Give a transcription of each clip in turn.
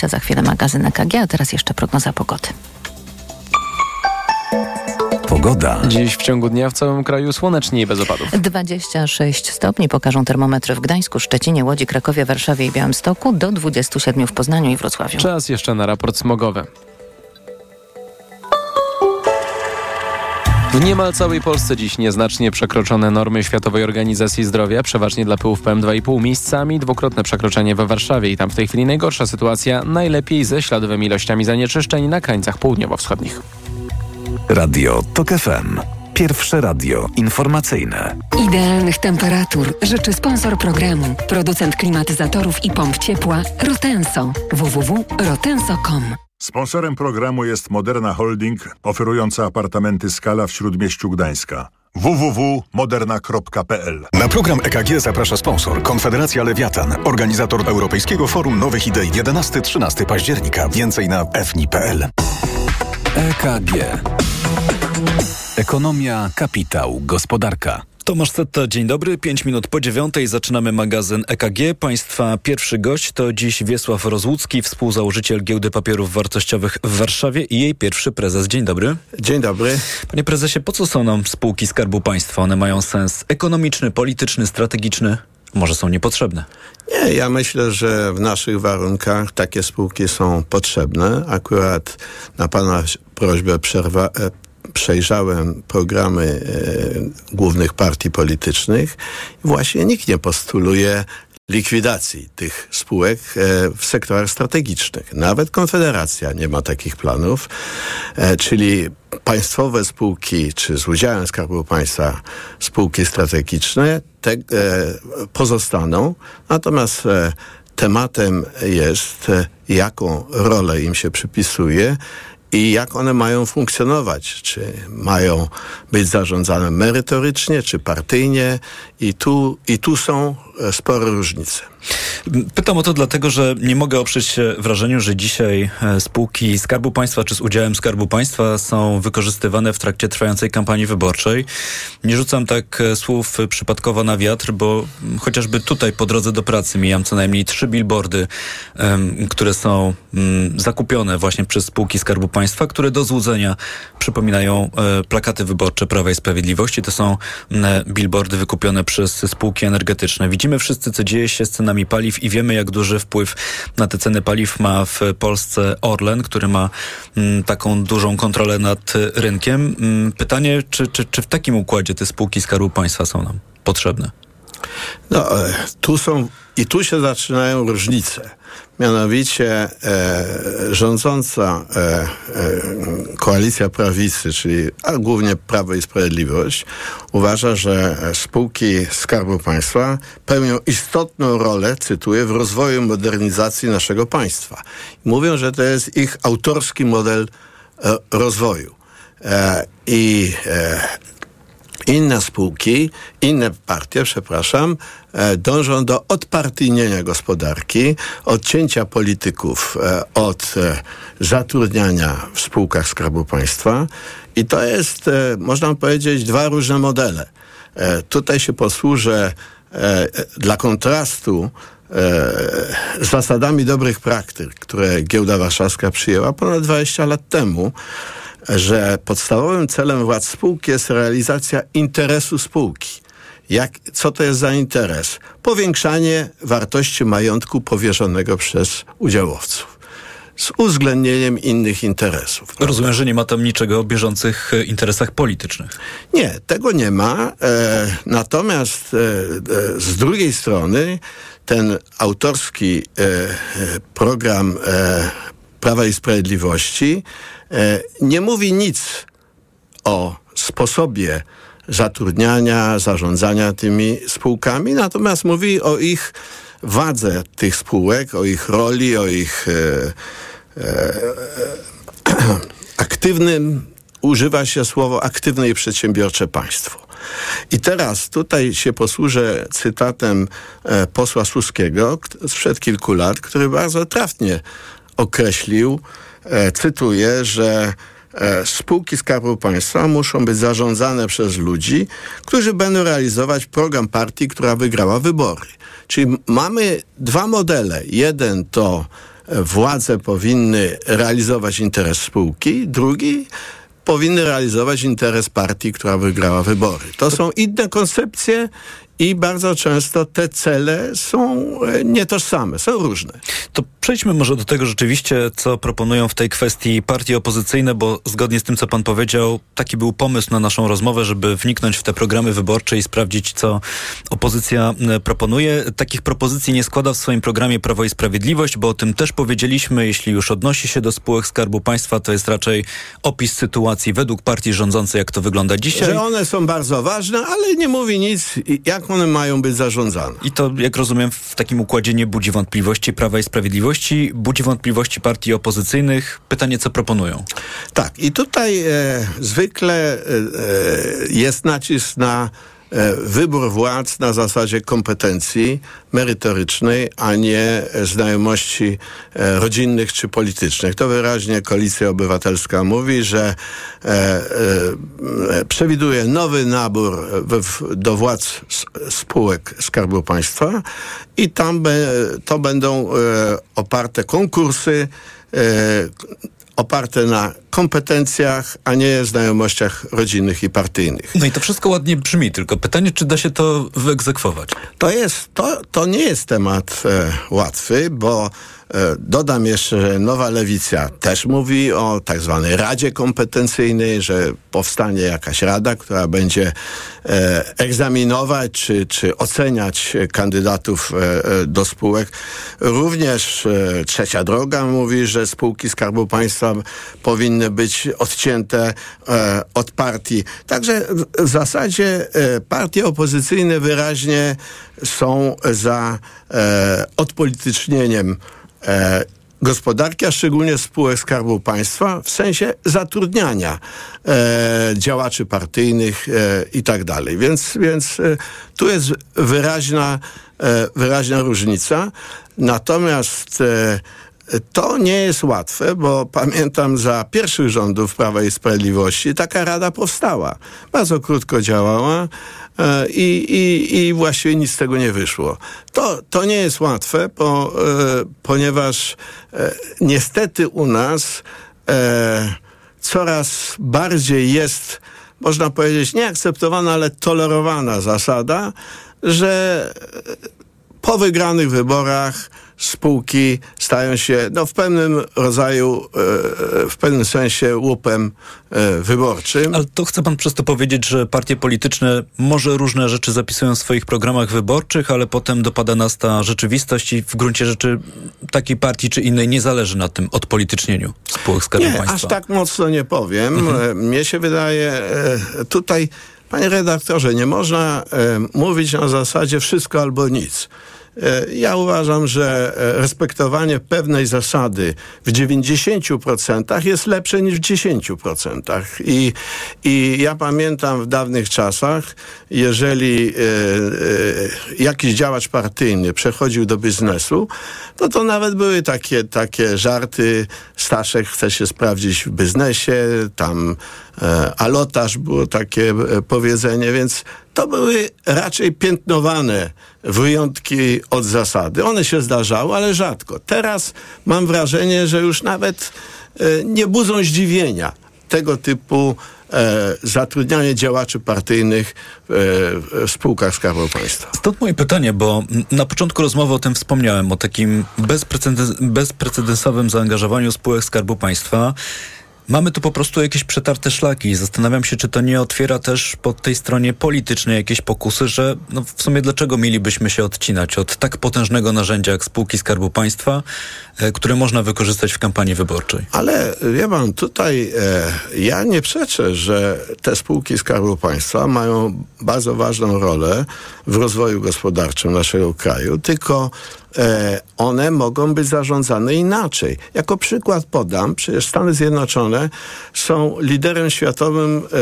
20. Za chwilę magazyn EKG, a teraz jeszcze prognoza pogody. Pogoda. Dziś w ciągu dnia w całym kraju słonecznie i bez opadów. 26 stopni pokażą termometry w Gdańsku, Szczecinie, Łodzi, Krakowie, Warszawie i Białymstoku, do 27 w Poznaniu i Wrocławiu. Czas jeszcze na raport smogowy. W niemal całej Polsce dziś nieznacznie przekroczone normy Światowej Organizacji Zdrowia, przeważnie dla pyłów PM2,5 miejscami, dwukrotne przekroczenie we Warszawie i tam w tej chwili najgorsza sytuacja, najlepiej ze śladowymi ilościami zanieczyszczeń na krańcach południowo-wschodnich. Radio TOK FM. Pierwsze radio informacyjne. Idealnych temperatur życzy sponsor programu, producent klimatyzatorów i pomp ciepła Rotenso. www.rotenso.com Sponsorem programu jest Moderna Holding, oferująca apartamenty Skala w Śródmieściu Gdańska www.moderna.pl Na program EKG zaprasza sponsor Konfederacja Lewiatan, organizator Europejskiego Forum Nowych Idei 11-13 października. Więcej na fni.pl. EKG. Ekonomia, kapitał, gospodarka. Tomasz Setta, dzień dobry. Pięć minut po dziewiątej zaczynamy magazyn EKG. Państwa pierwszy gość to dziś Wiesław Rozłucki, współzałożyciel Giełdy Papierów Wartościowych w Warszawie i jej pierwszy prezes. Dzień dobry. Dzień dobry. Panie prezesie, po co są nam spółki Skarbu Państwa? One mają sens ekonomiczny, polityczny, strategiczny? Może są niepotrzebne? Nie, ja myślę, że w naszych warunkach takie spółki są potrzebne. Akurat na Pana prośbę przerwa, e, przejrzałem programy e, głównych partii politycznych. Właśnie nikt nie postuluje likwidacji tych spółek e, w sektorach strategicznych. Nawet Konfederacja nie ma takich planów, e, czyli państwowe spółki, czy z udziałem Skarbu Państwa spółki strategiczne te, pozostaną, natomiast tematem jest, jaką rolę im się przypisuje i jak one mają funkcjonować. Czy mają być zarządzane merytorycznie, czy partyjnie. I tu, i tu są spore różnice. Pytam o to dlatego, że nie mogę oprzeć się wrażeniu, że dzisiaj e, spółki Skarbu Państwa czy z udziałem Skarbu Państwa są wykorzystywane w trakcie trwającej kampanii wyborczej. Nie rzucam tak e, słów przypadkowo na wiatr, bo chociażby tutaj po drodze do pracy mijam co najmniej trzy billboardy, które są um, zakupione właśnie przez spółki Skarbu Państwa, które do złudzenia przypominają e, plakaty wyborcze Prawa i Sprawiedliwości. To są e, billboardy wykupione przez spółki energetyczne. Widzimy wszyscy, co dzieje się z cenami paliw i wiemy, jak duży wpływ na te ceny paliw ma w Polsce Orlen, który ma mm, taką dużą kontrolę nad rynkiem. Mm, pytanie, czy, czy, czy w takim układzie te spółki Skarbu Państwa są nam potrzebne? No, e, tu są i tu się zaczynają różnice. Mianowicie e, rządząca e, e, koalicja prawicy, czyli a głównie Prawo i Sprawiedliwość, uważa, że spółki Skarbu Państwa pełnią istotną rolę, cytuję, w rozwoju modernizacji naszego państwa. Mówią, że to jest ich autorski model e, rozwoju. E, I inne spółki, inne partie, przepraszam, e, dążą do odpartyjnienia gospodarki, odcięcia polityków e, od e, zatrudniania w spółkach Skarbu Państwa i to jest, można powiedzieć, dwa różne modele. Tutaj się posłużę dla kontrastu z zasadami dobrych praktyk, które Giełda Warszawska przyjęła ponad 20 lat temu, że podstawowym celem władz spółki jest realizacja interesu spółki. Jak, co to jest za interes? Powiększanie wartości majątku powierzonego przez udziałowców z uwzględnieniem innych interesów. Prawda? Rozumiem, że nie ma tam niczego o bieżących e, interesach politycznych. Nie, tego nie ma. E, natomiast e, e, z drugiej strony ten autorski e, e, program Prawa i Sprawiedliwości nie mówi nic o sposobie zatrudniania, zarządzania tymi spółkami, natomiast mówi o ich wadze tych spółek, o ich roli, o ich e, e, aktywnym, używa się słowo aktywne i przedsiębiorcze państwo. I teraz tutaj się posłużę cytatem e, posła Suskiego sprzed kilku lat, który bardzo trafnie określił, E, cytuję, że e, spółki Skarbu Państwa muszą być zarządzane przez ludzi, którzy będą realizować program partii, która wygrała wybory. Czyli mamy dwa modele. Jeden to władze powinny realizować interes spółki, drugi powinny realizować interes partii, która wygrała wybory. To są inne koncepcje i bardzo często te cele są e, nietożsame, są różne. To przejdźmy może do tego rzeczywiście, co proponują w tej kwestii partie opozycyjne, bo zgodnie z tym, co pan powiedział, taki był pomysł na naszą rozmowę, żeby wniknąć w te programy wyborcze i sprawdzić, co opozycja e, proponuje. Takich propozycji nie składa w swoim programie Prawo i Sprawiedliwość, bo o tym też powiedzieliśmy. Jeśli już odnosi się do spółek Skarbu Państwa, to jest raczej opis sytuacji według partii rządzącej, jak to wygląda dzisiaj. Że one są bardzo ważne, ale nie mówi nic, jak one mają być zarządzane. I to, jak rozumiem, w takim układzie nie budzi wątpliwości Prawa i Sprawiedliwości, budzi wątpliwości partii opozycyjnych. Pytanie, co proponują? Tak, i tutaj e, zwykle e, e jest nacisk na wybór władz na zasadzie kompetencji merytorycznej, a nie znajomości e, rodzinnych czy politycznych. To wyraźnie Koalicja Obywatelska mówi, że e, przewiduje nowy nabór do władz spółek Skarbu Państwa i tam to będą oparte konkursy oparte na kompetencjach, a nie znajomościach rodzinnych i partyjnych. No i to wszystko ładnie brzmi, tylko pytanie, czy da się to wyegzekwować? To jest, to, to nie jest temat e, łatwy, bo dodam jeszcze, że Nowa Lewica też mówi o tak zwanej Radzie Kompetencyjnej, że powstanie jakaś rada, która będzie e, egzaminować czy, czy oceniać kandydatów e, do spółek. Również Trzecia Droga mówi, że spółki Skarbu Państwa powinny być odcięte od partii. Także w zasadzie partie opozycyjne wyraźnie są za odpolitycznieniem e, gospodarki, a szczególnie spółek Skarbu Państwa w sensie zatrudniania e, działaczy partyjnych e, i tak dalej. Więc, więc e, tu jest wyraźna, e, wyraźna różnica. Natomiast e, to nie jest łatwe, bo pamiętam za pierwszych rządów Prawa i Sprawiedliwości taka rada powstała. Bardzo krótko działała i, i, i właściwie nic z tego nie wyszło. To, to nie jest łatwe, bo, e, ponieważ e, niestety u nas coraz bardziej jest, można powiedzieć, nieakceptowana, ale tolerowana zasada, że po wygranych wyborach spółki stają się no, w pewnym rodzaju, e, w pewnym sensie łupem e, wyborczym. Ale to chce pan przez to powiedzieć, że partie polityczne może różne rzeczy zapisują w swoich programach wyborczych, ale potem dopada nas ta rzeczywistość i w gruncie rzeczy takiej partii czy innej nie zależy na tym odpolitycznieniu spółek Skarbu nie, Państwa. aż tak mocno nie powiem. Mhm. E, mnie się wydaje, tutaj Panie redaktorze, nie można mówić na zasadzie wszystko albo nic. E, ja uważam, że e, respektowanie pewnej zasady w 90% jest lepsze niż w 10%. I, i ja pamiętam w dawnych czasach, jeżeli e, jakiś działacz partyjny przechodził do biznesu, no to nawet były takie, takie żarty, Staszek chce się sprawdzić w biznesie, tam alotaż było takie powiedzenie, więc to były raczej piętnowane wyjątki od zasady. One się zdarzały, ale rzadko. Teraz mam wrażenie, że już nawet e, nie budzą zdziwienia tego typu e, zatrudnianie działaczy partyjnych e, w spółkach Skarbu Państwa. Stąd moje pytanie, bo na początku rozmowy o tym wspomniałem, o takim bezprecedens bezprecedensowym zaangażowaniu spółek Skarbu Państwa. Mamy tu po prostu jakieś przetarte szlaki. Zastanawiam się, czy to nie otwiera też po tej stronie politycznej jakieś pokusy, że no w sumie dlaczego mielibyśmy się odcinać od tak potężnego narzędzia jak spółki Skarbu Państwa, e, które można wykorzystać w kampanii wyborczej. Ale wie tutaj e, ja nie przeczę, że te spółki Skarbu Państwa mają bardzo ważną rolę w rozwoju gospodarczym naszego kraju, tylko one mogą być zarządzane inaczej. Jako przykład podam, przecież Stany Zjednoczone są liderem światowym e,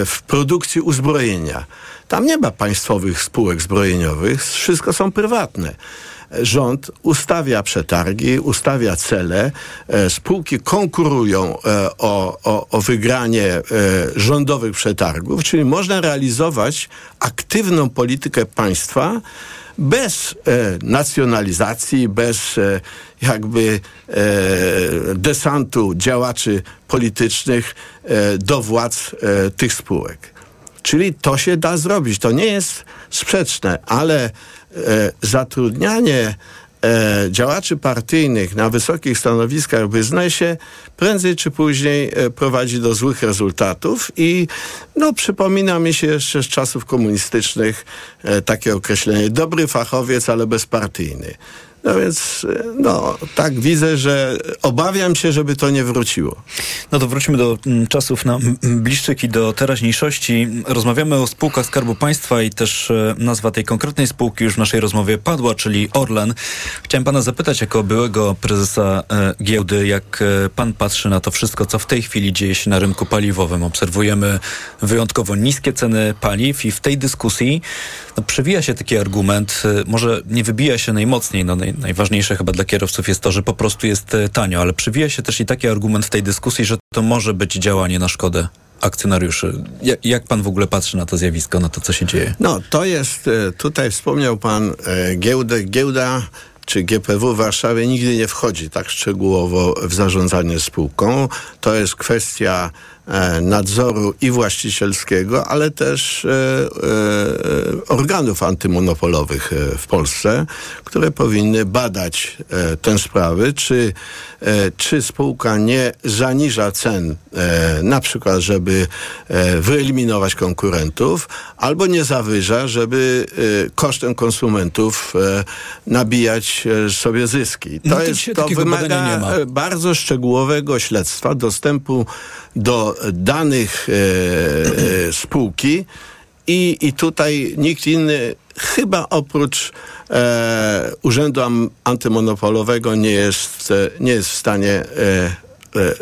e, w produkcji uzbrojenia. Tam nie ma państwowych spółek zbrojeniowych, wszystko są prywatne rząd ustawia przetargi, ustawia cele, e, spółki konkurują e, o, o, o wygranie e, rządowych przetargów, czyli można realizować aktywną politykę państwa bez nacjonalizacji, bez jakby desantu działaczy politycznych do władz tych spółek. Czyli to się da zrobić. To nie jest sprzeczne, ale zatrudnianie e, działaczy partyjnych na wysokich stanowiskach w biznesie prędzej czy później e, prowadzi do złych rezultatów i no, przypomina mi się jeszcze z czasów komunistycznych e, takie określenie dobry fachowiec, ale bezpartyjny. No więc, no, tak widzę, że obawiam się, żeby to nie wróciło. No to wróćmy do mm, czasów na bliższych i do teraźniejszości. Rozmawiamy o spółkach Skarbu Państwa i też e, nazwa tej konkretnej spółki już w naszej rozmowie padła, czyli Orlen. Chciałem pana zapytać jako byłego prezesa e, giełdy, jak e, pan patrzy na to wszystko, co w tej chwili dzieje się na rynku paliwowym. Obserwujemy wyjątkowo niskie ceny paliw i w tej dyskusji no, przewija się taki argument, może nie wybija się najmocniej, no, naj, najważniejsze chyba dla kierowców jest to, że po prostu jest e, tanio, ale przywija się też i taki argument w tej dyskusji, że to może być działanie na szkodę akcjonariuszy. Jak, jak, pan w ogóle patrzy na to zjawisko, na to, co się dzieje? No, to jest, e, tutaj wspomniał pan e, giełdę, giełda czy GPW w Warszawie nigdy nie wchodzi tak szczegółowo w zarządzanie spółką. To jest kwestia nadzoru i właścicielskiego, ale też e, e, organów antymonopolowych w Polsce, które powinny badać tę sprawę, czy, czy spółka nie zaniża cen, na przykład, żeby wyeliminować konkurentów, albo nie zawyża, żeby kosztem konsumentów nabijać sobie zyski. To, no, jest, to wymaga bardzo szczegółowego śledztwa, dostępu do danych e, e, spółki i, i tutaj nikt inny chyba oprócz e, Urzędu Antymonopolowego nie jest, nie jest w stanie e, e,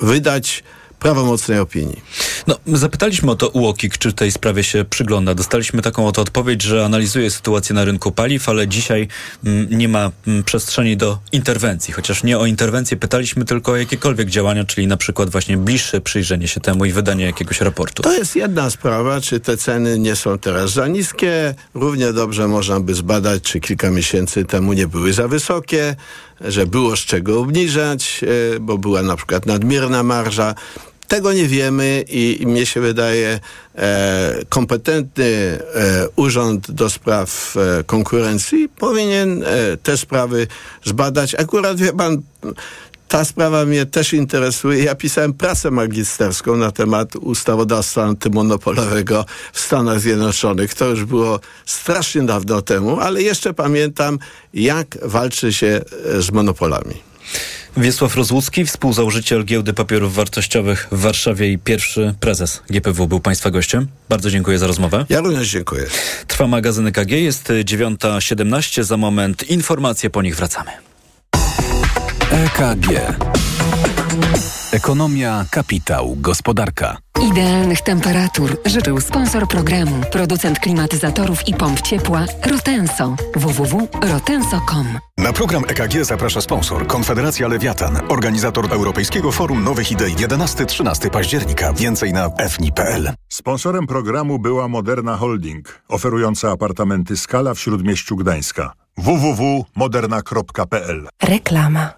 wydać prawomocnej opinii. No, zapytaliśmy o to UOKiK, czy tej sprawie się przygląda. Dostaliśmy taką oto odpowiedź, że analizuje sytuację na rynku paliw, ale dzisiaj m, mm, nie ma m, mm, przestrzeni do interwencji. Chociaż nie o interwencję pytaliśmy, tylko o jakiekolwiek działania, czyli na przykład właśnie bliższe przyjrzenie się temu i wydanie jakiegoś raportu. To jest jedna sprawa, czy te ceny nie są teraz za niskie. Równie dobrze można by zbadać, czy kilka miesięcy temu nie były za wysokie, że było z czego obniżać, e, bo była na przykład nadmierna marża. Tego nie wiemy i, i mnie się wydaje e, kompetentny e, urząd do spraw e, konkurencji powinien e, te sprawy zbadać. Akurat wie pan, ta sprawa mnie też interesuje. Ja pisałem pracę magisterską na temat ustawodawstwa antymonopolowego w Stanach Zjednoczonych. To już było strasznie dawno temu, ale jeszcze pamiętam, jak walczy się e, z monopolami. Wiesław Rozłucki, współzałożyciel Giełdy Papierów Wartościowych w Warszawie i pierwszy prezes GPW był Państwa gościem. Bardzo dziękuję za rozmowę. Ja również dziękuję. Trwa magazyn EKG, jest 9.17. Za moment informacje, po nich wracamy. EKG. Ekonomia, kapitał, gospodarka. Idealnych temperatur życzył sponsor programu, producent klimatyzatorów i pomp ciepła Rotenso. www.rotenso.com. Na program EKG zaprasza sponsor Konfederacja Lewiatan, organizator Europejskiego Forum Nowych Idei 11-13 października. Więcej na fni.pl. Sponsorem programu była Moderna Holding, oferująca apartamenty Skala w Śródmieściu Gdańska. www.moderna.pl Reklama.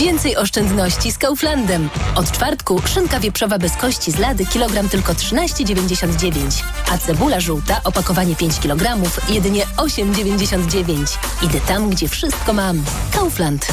Więcej oszczędności z Kauflandem. Od czwartku szynka wieprzowa bez kości z lady kilogram tylko 13,99, a cebula żółta opakowanie 5 kg jedynie 8,99. Idę tam, gdzie wszystko mam. Kaufland.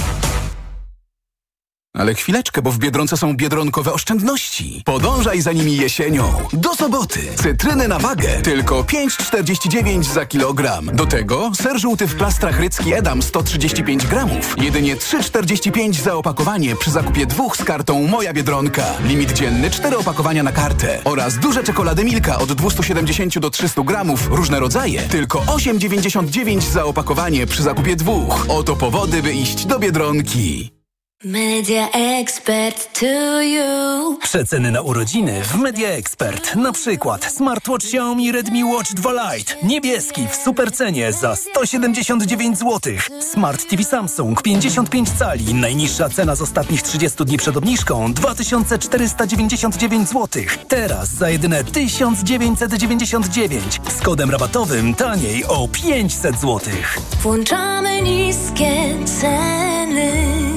Ale chwileczkę, bo w Biedronce są biedronkowe oszczędności. Podążaj za nimi jesienią. Do soboty. Cytryny na wagę. Tylko 5,49 za kilogram. Do tego ser żółty w plastrach rycki Edam 135 gramów. Jedynie 3,45 za opakowanie przy zakupie dwóch z kartą Moja Biedronka. Limit dzienny 4 opakowania na kartę. Oraz duże czekolady Milka od 270 do 300 gramów. Różne rodzaje. Tylko 8,99 za opakowanie przy zakupie dwóch. Oto powody, by iść do Biedronki. Media Expert to you. Przeceny na urodziny w Media Expert. Na przykład smartwatch Xiaomi Redmi Watch 2 Lite. Niebieski w supercenie za 179 zł. Smart TV Samsung 55 cali. Najniższa cena z ostatnich 30 dni przed obniżką 2499 zł. Teraz za jedyne 1999. Z kodem rabatowym taniej o 500 zł. Włączamy niskie ceny.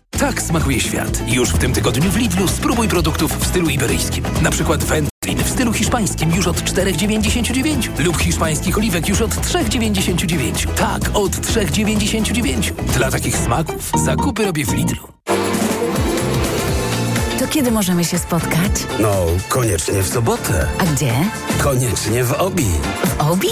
Tak smakuje świat. Już w tym tygodniu w Lidlu spróbuj produktów w stylu iberyjskim. Na przykład wędlin w stylu hiszpańskim już od 4,99 lub hiszpańskich oliwek już od 3,99. Tak, od 3,99. Dla takich smaków zakupy robię w Lidlu. To kiedy możemy się spotkać? No, koniecznie w sobotę. A gdzie? Koniecznie w Obi. W Obi?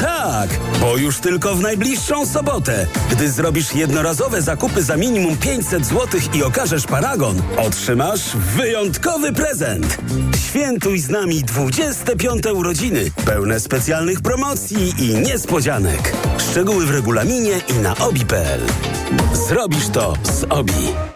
Tak, bo już tylko w najbliższą sobotę. Gdy zrobisz jednorazowe zakupy za minimum 500 zł i okażesz paragon, otrzymasz wyjątkowy prezent. Świętuj z nami 25. urodziny, pełne specjalnych promocji i niespodzianek. Szczegóły w regulaminie i na obi.pl. Zrobisz to z Obi.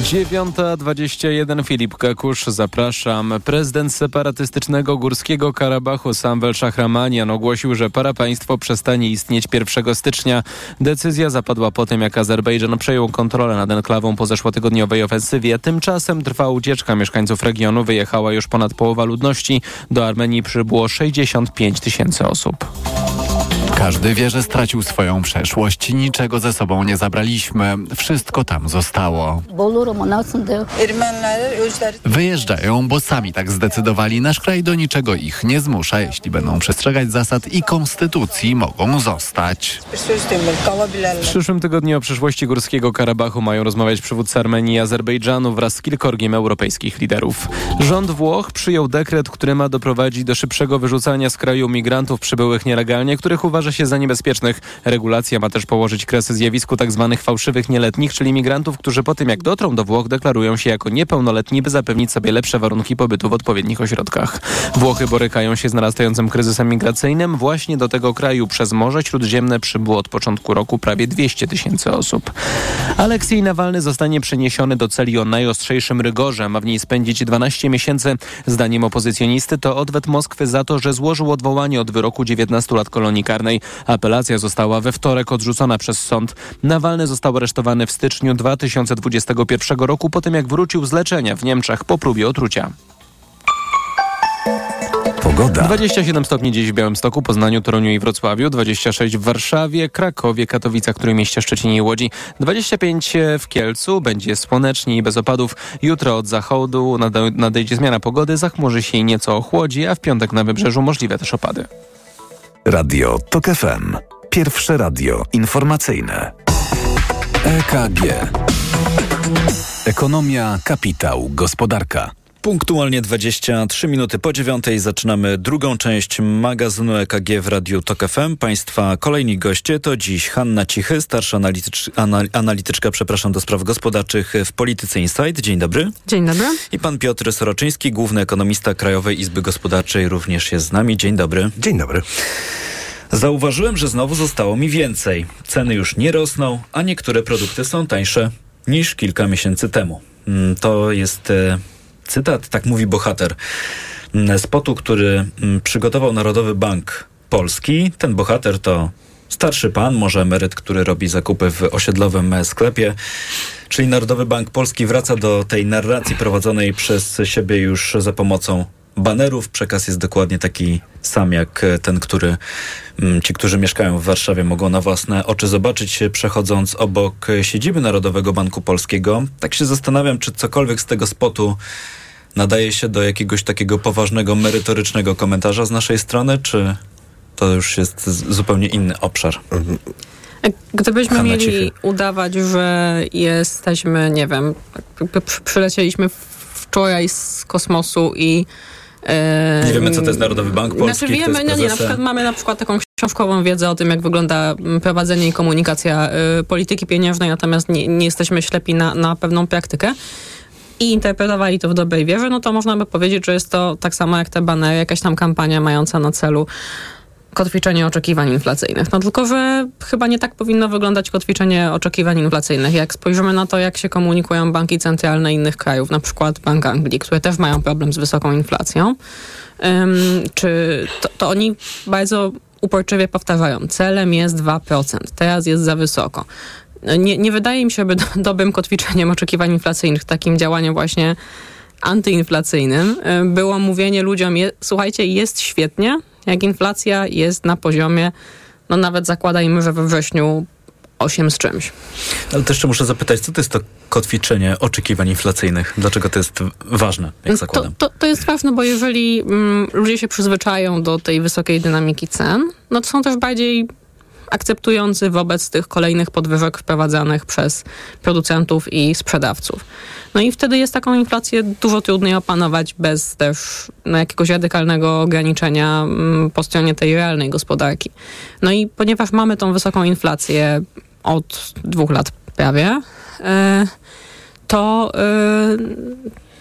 9.21 Filip Kakusz, zapraszam. Prezydent separatystycznego Górskiego Karabachu Samvel Szachramanian ogłosił, że parapaństwo przestanie istnieć 1 stycznia. Decyzja zapadła po tym, jak Azerbejdżan przejął kontrolę nad enklawą po zeszłotygodniowej ofensywie. Tymczasem trwa ucieczka mieszkańców regionu. Wyjechała już ponad połowa ludności. Do Armenii przybyło 65 tysięcy osób. Każdy wie, że stracił swoją przeszłość. Niczego ze sobą nie zabraliśmy. Wszystko tam zostało. Wyjeżdżają, bo sami tak zdecydowali. Nasz kraj do niczego ich nie zmusza. Jeśli będą przestrzegać zasad i konstytucji, mogą zostać. W przyszłym tygodniu o przyszłości Górskiego Karabachu mają rozmawiać przywódcy Armenii i Azerbejdżanu wraz z kilkorgiem europejskich liderów. Rząd Włoch przyjął dekret, który ma doprowadzić do szybszego wyrzucania z kraju migrantów przybyłych nielegalnie, których uważa się za niebezpiecznych. Regulacja ma też położyć kres zjawisku tzw. Tak fałszywych nieletnich, czyli migrantów, którzy po tym jak dotrą do Włoch deklarują się jako niepełnoletni, by zapewnić sobie lepsze warunki pobytu w odpowiednich ośrodkach. Włochy borykają się z narastającym kryzysem migracyjnym. Właśnie do tego kraju przez Morze Śródziemne przybyło od początku roku prawie 200 tysięcy osób. Aleksiej Nawalny zostanie przeniesiony do celi o najostrzejszym rygorze. Ma w niej spędzić 12 miesięcy. Zdaniem opozycjonisty to odwet Moskwy za to, że złożył odwołanie od wyroku 19 lat kolonii karnej. Apelacja została we wtorek odrzucona przez sąd. Nawalny został aresztowany w styczniu 2021 roku po tym jak wrócił z leczenia w Niemczech po próbie otrucia. Pogoda. 27 stopni dziś w Białymstoku, Poznaniu, Toruniu i Wrocławiu, 26 w Warszawie, Krakowie, Katowicach, Trójmieście, Szczecinie i Łodzi, 25 w Kielcu, będzie słonecznie i bez opadów. Jutro od zachodu nadejdzie zmiana pogody, zachmurzy się i nieco ochłodzi, a w piątek na wybrzeżu możliwe też opady. Radio TOK FM. Pierwsze radio informacyjne. EKG. Ekonomia, kapitał, gospodarka. Punktualnie 23 minuty po dziewiątej zaczynamy drugą część magazynu EKG w Radiu TOK FM. Państwa kolejni goście to dziś Hanna Cichy, starsza analitycz, analityczka przepraszam, do spraw gospodarczych w Polityce Insight. Dzień dobry. Dzień dobry. I pan Piotr Soroczyński, główny ekonomista Krajowej Izby Gospodarczej również jest z nami. Dzień dobry. Dzień dobry. Zauważyłem, że znowu zostało mi więcej. Ceny już nie rosną, a niektóre produkty są tańsze niż kilka miesięcy temu. Mm, to jest... Cytat, tak mówi bohater. mm, spotu, który mm, przygotował Narodowy Bank Polski. Ten bohater to starszy pan, może emeryt, który robi zakupy w osiedlowym sklepie. Czyli Narodowy Bank Polski wraca do tej narracji prowadzonej przez siebie już za pomocą banerów. Przekaz jest dokładnie taki sam jak ten, który mm, ci, którzy mieszkają w Warszawie, mogą na własne oczy zobaczyć, przechodząc obok siedziby Narodowego Banku Polskiego. Tak się zastanawiam, czy cokolwiek z tego spotu nadaje się do jakiegoś takiego poważnego, merytorycznego komentarza z naszej strony, czy to już jest zupełnie inny obszar? Gdybyśmy Hanna mieli Cichy. udawać, że jesteśmy, nie wiem, przylecieliśmy wczoraj z kosmosu i e, Nie wiemy, co to jest Narodowy Bank Polski, Znaczy wiemy, no nie, na przykład mamy na przykład taką książkową wiedzę o tym, jak wygląda mm, prowadzenie i komunikacja y, polityki pieniężnej, natomiast nie, nie jesteśmy ślepi na, na pewną praktykę i interpretowali to w dobrej wierze, no to można by powiedzieć, że jest to tak samo jak te banery, jakaś tam kampania mająca na celu kotwiczenie oczekiwań inflacyjnych. No tylko, że chyba nie tak powinno wyglądać kotwiczenie oczekiwań inflacyjnych. Jak spojrzymy na to, jak się komunikują banki centralne innych krajów, na przykład Bank Anglii, które też mają problem z wysoką inflacją, ym, czy to, to oni bardzo uporczywie powtarzają, celem jest 2%, teraz jest za wysoko. Nie, nie wydaje mi się, by do, dobrym kotwiczeniem oczekiwań inflacyjnych, takim działaniem właśnie antyinflacyjnym y, było mówienie ludziom, je, słuchajcie, jest świetnie, jak inflacja jest na poziomie, no nawet zakładajmy, że we wrześniu 8 z czymś. Ale też jeszcze muszę zapytać, co to jest to kotwiczenie oczekiwań inflacyjnych? Dlaczego to jest ważne, jak To, zakładam? to, to jest ważne, bo jeżeli mm, ludzie się przyzwyczają do tej wysokiej dynamiki cen, no to są też bardziej akceptujący wobec tych kolejnych podwyżek wprowadzanych przez producentów i sprzedawców. No i wtedy jest taką inflację dużo trudniej opanować bez też no, jakiegoś radykalnego ograniczenia mm, po stronie tej realnej gospodarki. No i ponieważ mamy tą wysoką inflację od dwóch lat prawie, e, to, y,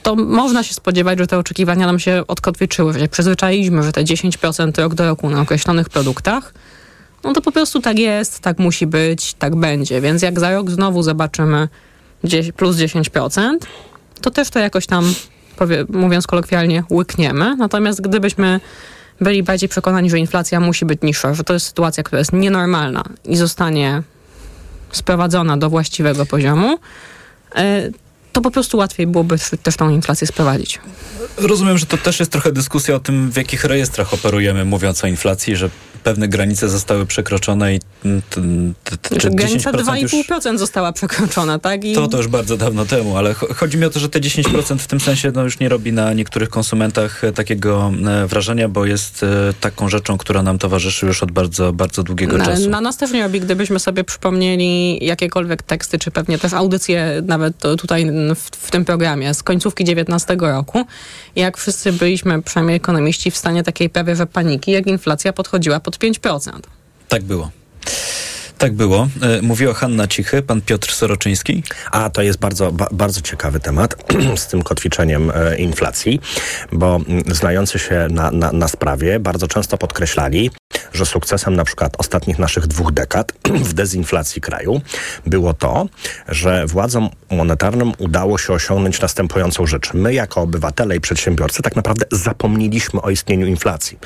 to można się spodziewać, że te oczekiwania nam się odkotwiczyły, że się przyzwyczailiśmy, że te 10% rok do roku na określonych produktach, no to po prostu tak jest, tak musi być, tak będzie. Więc jak za rok znowu zobaczymy 10, plus 10%, to też to jakoś tam, powie, mówiąc kolokwialnie, łykniemy. Natomiast gdybyśmy byli bardziej przekonani, że inflacja musi być niższa, że to jest sytuacja, która jest nienormalna i zostanie sprowadzona do właściwego poziomu, e, to po prostu łatwiej byłoby też tą inflację sprowadzić. Rozumiem, że to też jest trochę dyskusja o tym, w jakich rejestrach operujemy, mówiąc o inflacji, że pewne granice zostały przekroczone i t, Znaczy, granica 10% już 2,5% została przekroczona, tak? I To to już bardzo dawno temu, ale cho- chodzi mi o to, że te 10% w tym sensie no, już nie robi na niektórych konsumentach e, takiego e, wrażenia, bo jest e, taką rzeczą, która nam towarzyszy już od bardzo, bardzo długiego na, czasu. na nas też nie robi, gdybyśmy sobie przypomnieli jakiekolwiek teksty, czy pewnie też audycje nawet tutaj w, w tym programie z końcówki 19 roku, jak wszyscy byliśmy, przynajmniej ekonomiści, w stanie takiej prawie że paniki, jak inflacja podchodziła pod 5%. Tak było. Tak było. E, Mówiła Hanna Cichy, pan Piotr Soroczyński. A to jest bardzo, ba, bardzo ciekawy temat z tym kotwiczeniem e, inflacji, bo mm, znający się na, na, na sprawie bardzo często podkreślali, że sukcesem na przykład ostatnich naszych dwóch dekad w dezinflacji kraju było to, że władzom monetarnym udało się osiągnąć następującą rzecz. My jako obywatele i przedsiębiorcy tak naprawdę zapomnieliśmy o istnieniu inflacji,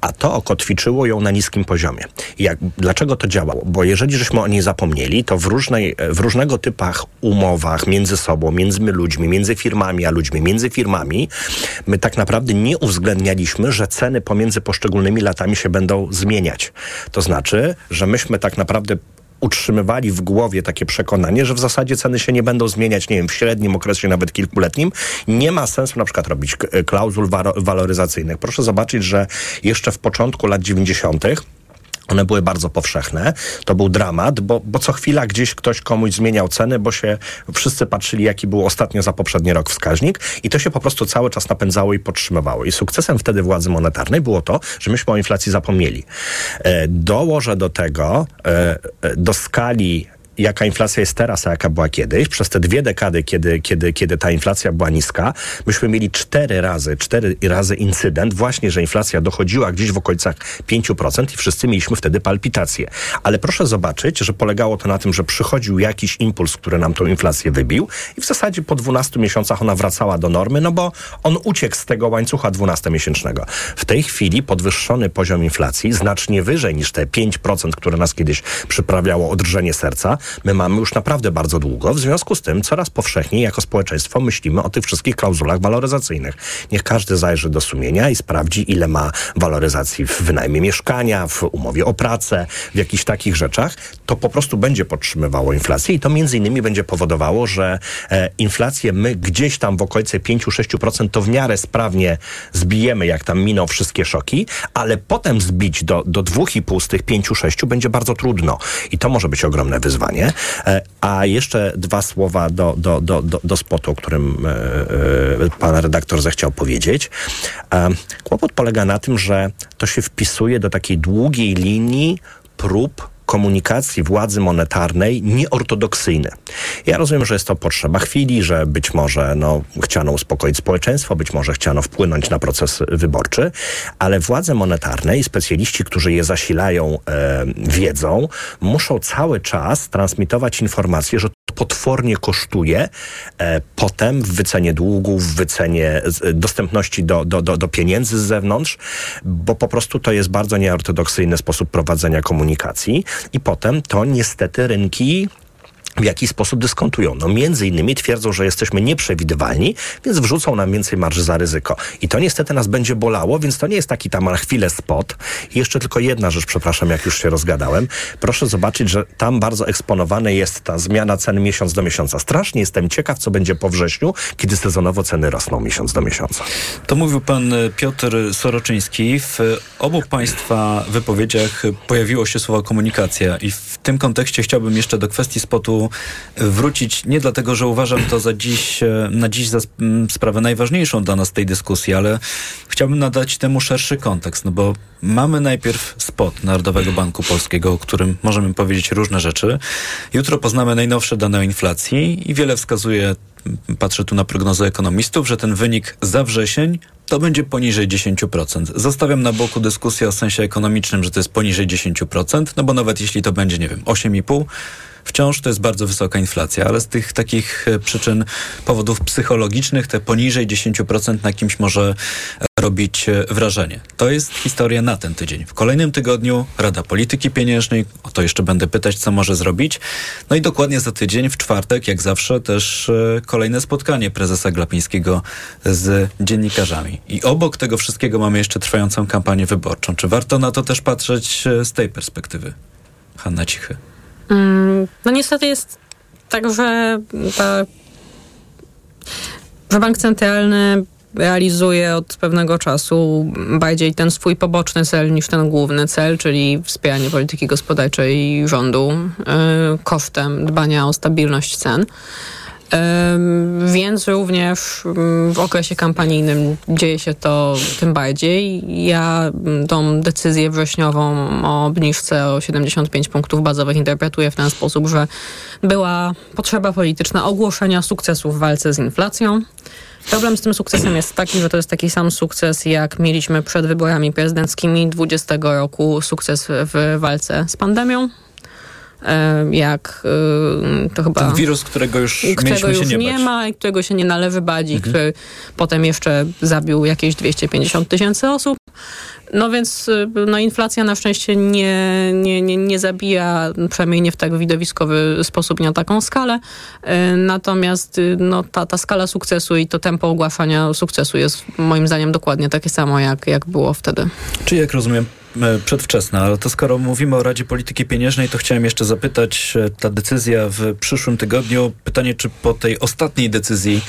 a to okotwiczyło ją na niskim poziomie. Jak, dlaczego to działało? Bo jeżeli żeśmy o niej zapomnieli, to w, różnej, w różnego typach umowach między sobą, między ludźmi, między firmami a ludźmi, między firmami, my tak naprawdę nie uwzględnialiśmy, że ceny pomiędzy poszczególnymi latami się będą zmieniać. To znaczy, że myśmy tak naprawdę utrzymywali w głowie takie przekonanie, że w zasadzie ceny się nie będą zmieniać, nie wiem, w średnim okresie, nawet kilkuletnim. Nie ma sensu na przykład robić klauzul waloryzacyjnych. Proszę zobaczyć, że jeszcze w początku lat 90. One były bardzo powszechne. To był dramat, bo, bo co chwila gdzieś ktoś komuś zmieniał ceny, bo się wszyscy patrzyli, jaki był ostatnio za poprzedni rok wskaźnik i to się po prostu cały czas napędzało i podtrzymywało. I sukcesem wtedy władzy monetarnej było to, że myśmy o inflacji zapomnieli. E, dołożę do tego, e, e, do skali jaka inflacja jest teraz, a jaka była kiedyś, przez te dwie dekady, kiedy, kiedy, kiedy ta inflacja była niska, myśmy mieli cztery razy, cztery razy incydent właśnie, że inflacja dochodziła gdzieś w okolicach 5% i wszyscy mieliśmy wtedy palpitacje. Ale proszę zobaczyć, że polegało to na tym, że przychodził jakiś impuls, który nam tą inflację wybił i w zasadzie po 12 miesiącach ona wracała do normy, no bo on uciekł z tego łańcucha 12-miesięcznego. W tej chwili podwyższony poziom inflacji, znacznie wyżej niż te 5%, które nas kiedyś przyprawiało o drżenie serca, my mamy już naprawdę bardzo długo. W związku z tym coraz powszechniej jako społeczeństwo myślimy o tych wszystkich klauzulach waloryzacyjnych. Niech każdy zajrzy do sumienia i sprawdzi, ile ma waloryzacji w wynajmie mieszkania, w umowie o pracę, w jakichś takich rzeczach. To po prostu będzie podtrzymywało inflację i to między innymi będzie powodowało, że e, inflację my gdzieś tam w okolicy 5-6% to w miarę sprawnie zbijemy, jak tam miną wszystkie szoki, ale potem zbić do, do 2,5 z tych 5-6 będzie bardzo trudno. I to może być ogromne wyzwanie. E, a jeszcze dwa słowa do, do, do, do, do spotu, o którym e, e, pan redaktor zechciał powiedzieć. Kłopot polega na tym, że to się wpisuje do takiej długiej linii prób komunikacji władzy monetarnej nieortodoksyjne. Ja rozumiem, że jest to potrzeba chwili, że być może no, chciano uspokoić społeczeństwo, być może chciano wpłynąć na proces wyborczy, ale władze monetarne i specjaliści, którzy je zasilają e, wiedzą, muszą cały czas transmitować informacje, że to potwornie kosztuje e, potem w wycenie długów, w wycenie z, dostępności do, do, do, do pieniędzy z zewnątrz, bo po prostu to jest bardzo nieortodoksyjny sposób prowadzenia komunikacji i potem to niestety rynki w jaki sposób dyskontują. No między innymi twierdzą, że jesteśmy nieprzewidywalni, więc wrzucą nam więcej marży za ryzyko. I to niestety nas będzie bolało, więc to nie jest taki tam na chwilę spot. I jeszcze tylko jedna rzecz, przepraszam, jak już się rozgadałem. Proszę zobaczyć, że tam bardzo eksponowane jest ta zmiana cen miesiąc do miesiąca. Strasznie jestem ciekaw, co będzie po wrześniu, kiedy sezonowo ceny rosną miesiąc do miesiąca. To mówił pan e, Piotr Soroczyński. W obu państwa wypowiedziach pojawiło się słowo komunikacja i w tym kontekście chciałbym jeszcze do kwestii spotu wrócić, nie dlatego, że uważam to za dziś, e, na dziś za sprawę najważniejszą dla nas tej dyskusji, ale chciałbym nadać temu szerszy kontekst, no bo mamy najpierw spot Narodowego Banku Polskiego, o którym możemy powiedzieć różne rzeczy. Jutro poznamy najnowsze dane o inflacji i wiele wskazuje, patrzę tu na prognozy ekonomistów, że ten wynik za wrzesień to będzie poniżej 10%. Zostawiam na boku dyskusję o sensie ekonomicznym, że to jest poniżej 10%, no bo nawet jeśli to będzie, nie wiem, 8,5%, wciąż to jest bardzo wysoka inflacja, ale z tych takich e, przyczyn, powodów psychologicznych, te poniżej 10% na kimś może robić e, wrażenie. To jest historia na ten tydzień. W kolejnym tygodniu Rada Polityki Pieniężnej, o to jeszcze będę pytać, co może zrobić. No i dokładnie za tydzień, w czwartek, jak zawsze, też e, kolejne spotkanie prezesa Glapińskiego z dziennikarzami. I obok tego wszystkiego mamy jeszcze trwającą kampanię wyborczą. Czy warto na to też patrzeć z tej perspektywy? Hanna Cichy. Mm, no niestety jest tak, że, ta, że bank centralny realizuje od pewnego czasu bardziej ten swój poboczny cel niż ten główny cel, czyli wspieranie polityki gospodarczej rządu yy, kosztem dbania o stabilność cen. Więc również w okresie kampanijnym dzieje się to tym bardziej. Ja tą decyzję wrześniową o obniżce o 75 punktów bazowych interpretuję w ten sposób, że była potrzeba polityczna ogłoszenia sukcesu w walce z inflacją. Problem z tym sukcesem jest taki, że to jest taki sam sukces, jak mieliśmy przed wyborami prezydenckimi 20 roku, sukces w walce z pandemią jak to chyba... Ten wirus, którego już którego już nie, nie ma i którego się nie należy bać mhm. który potem jeszcze zabił jakieś 250 tysięcy osób. No więc no, inflacja na szczęście nie, nie, nie, nie zabija, przynajmniej nie w tak widowiskowy sposób, nie na taką skalę. Natomiast no, ta, ta skala sukcesu i to tempo ogłaszania sukcesu jest moim zdaniem dokładnie takie samo, jak, jak było wtedy. Czy jak rozumiem, przedwczesna, ale to skoro mówimy o Radzie Polityki Pieniężnej, to chciałem jeszcze zapytać, e, ta decyzja w przyszłym tygodniu, pytanie, czy po tej ostatniej decyzji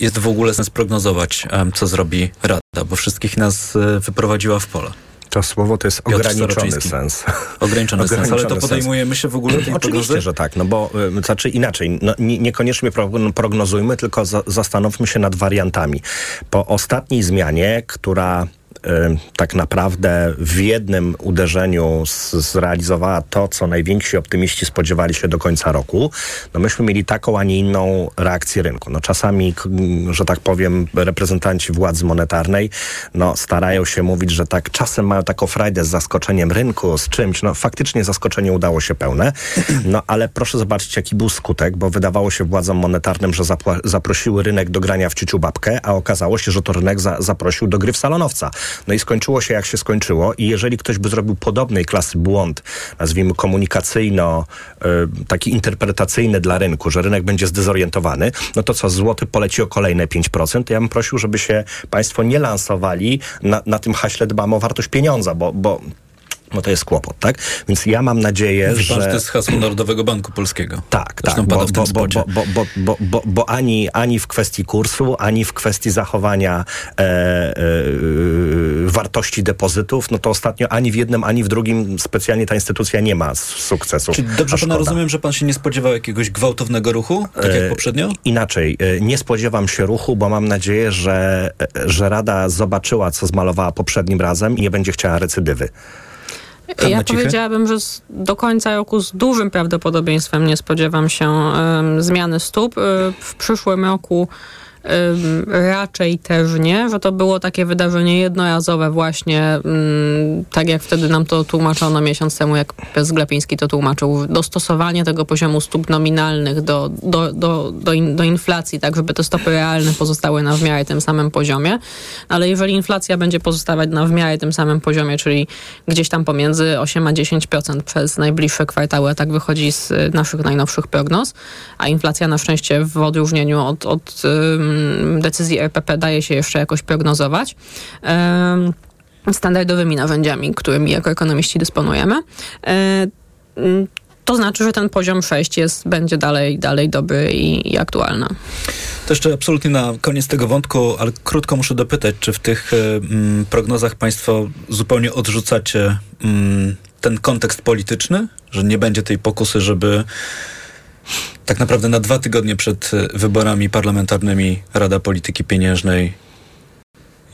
jest w ogóle sens prognozować, co zrobi Rada, bo wszystkich nas e, wyprowadziła w pole. To słowo to jest Piotr ograniczony sens. Ograniczony, ograniczony sens, ale to podejmujemy się w ogóle tej Oczywiście, prognozy? że tak, no bo znaczy inaczej, no, nie, niekoniecznie prognozujmy, tylko za, zastanówmy się nad wariantami. Po ostatniej zmianie, która tak naprawdę w jednym uderzeniu zrealizowała to, co najwięksi optymiści spodziewali się do końca roku, no myśmy mieli taką, a nie inną reakcję rynku. No czasami, że tak powiem, reprezentanci władzy monetarnej no, starają się mówić, że tak czasem mają taką frajdę z zaskoczeniem rynku, z czymś. No faktycznie zaskoczenie udało się pełne, no ale proszę zobaczyć, jaki był skutek, bo wydawało się władzom monetarnym, że zaprosiły rynek do grania w ciuciu babkę, a okazało się, że to rynek za zaprosił do gry w salonowca. No i skończyło się jak się skończyło. I jeżeli ktoś by zrobił podobnej klasy błąd, nazwijmy komunikacyjno, y, taki interpretacyjny dla rynku, że rynek będzie zdezorientowany, no to co, złoty poleci o kolejne 5%, to ja bym prosił, żeby się państwo nie lansowali na, na tym haśle dbam o wartość pieniądza, bo, bo no to jest kłopot, tak? Więc ja mam nadzieję, Wie że... Pan, że to jest hasło Narodowego Banku Polskiego. Tak, Zresztą tak, bo, w tym bo, bo, bo, bo, bo, bo, bo ani, ani w kwestii kursu, ani w kwestii zachowania e, e, wartości depozytów, no to ostatnio ani w jednym, ani w drugim specjalnie ta instytucja nie ma sukcesu. Czy dobrze pana rozumiem, że pan się nie spodziewał jakiegoś gwałtownego ruchu, tak jak E, poprzednio? Inaczej, e, nie spodziewam się ruchu, bo mam nadzieję, że, e, że Rada zobaczyła, co zmalowała poprzednim razem i nie będzie chciała recydywy. Ja powiedziałabym, że z, do końca roku z dużym prawdopodobieństwem nie spodziewam się um, zmiany stóp. Y, w przyszłym roku raczej też nie, że to było takie wydarzenie jednorazowe właśnie, tak jak wtedy nam to tłumaczono miesiąc temu, jak Pies Glapiński to tłumaczył, dostosowanie tego poziomu stóp nominalnych do, do, do, do, in, do inflacji, tak żeby te stopy realne pozostały na w miarę tym samym poziomie, ale jeżeli inflacja będzie pozostawać na w miarę tym samym poziomie, czyli gdzieś tam pomiędzy 8 a 10% przez najbliższe kwartały, a tak wychodzi z y, naszych najnowszych prognoz, a inflacja na szczęście w odróżnieniu od, od ym, decyzji RPP daje się jeszcze jakoś prognozować. Ym, standardowymi narzędziami, którymi jako ekonomiści dysponujemy. Ym, to znaczy, że ten poziom 6 jest, będzie dalej, dalej dobry i, i aktualny. To jeszcze absolutnie na koniec tego wątku, ale krótko muszę dopytać, czy w tych mm, prognozach Państwo zupełnie odrzucacie ten kontekst polityczny, że nie będzie tej pokusy, żeby tak naprawdę na dwa tygodnie przed wyborami parlamentarnymi Rada Polityki Pieniężnej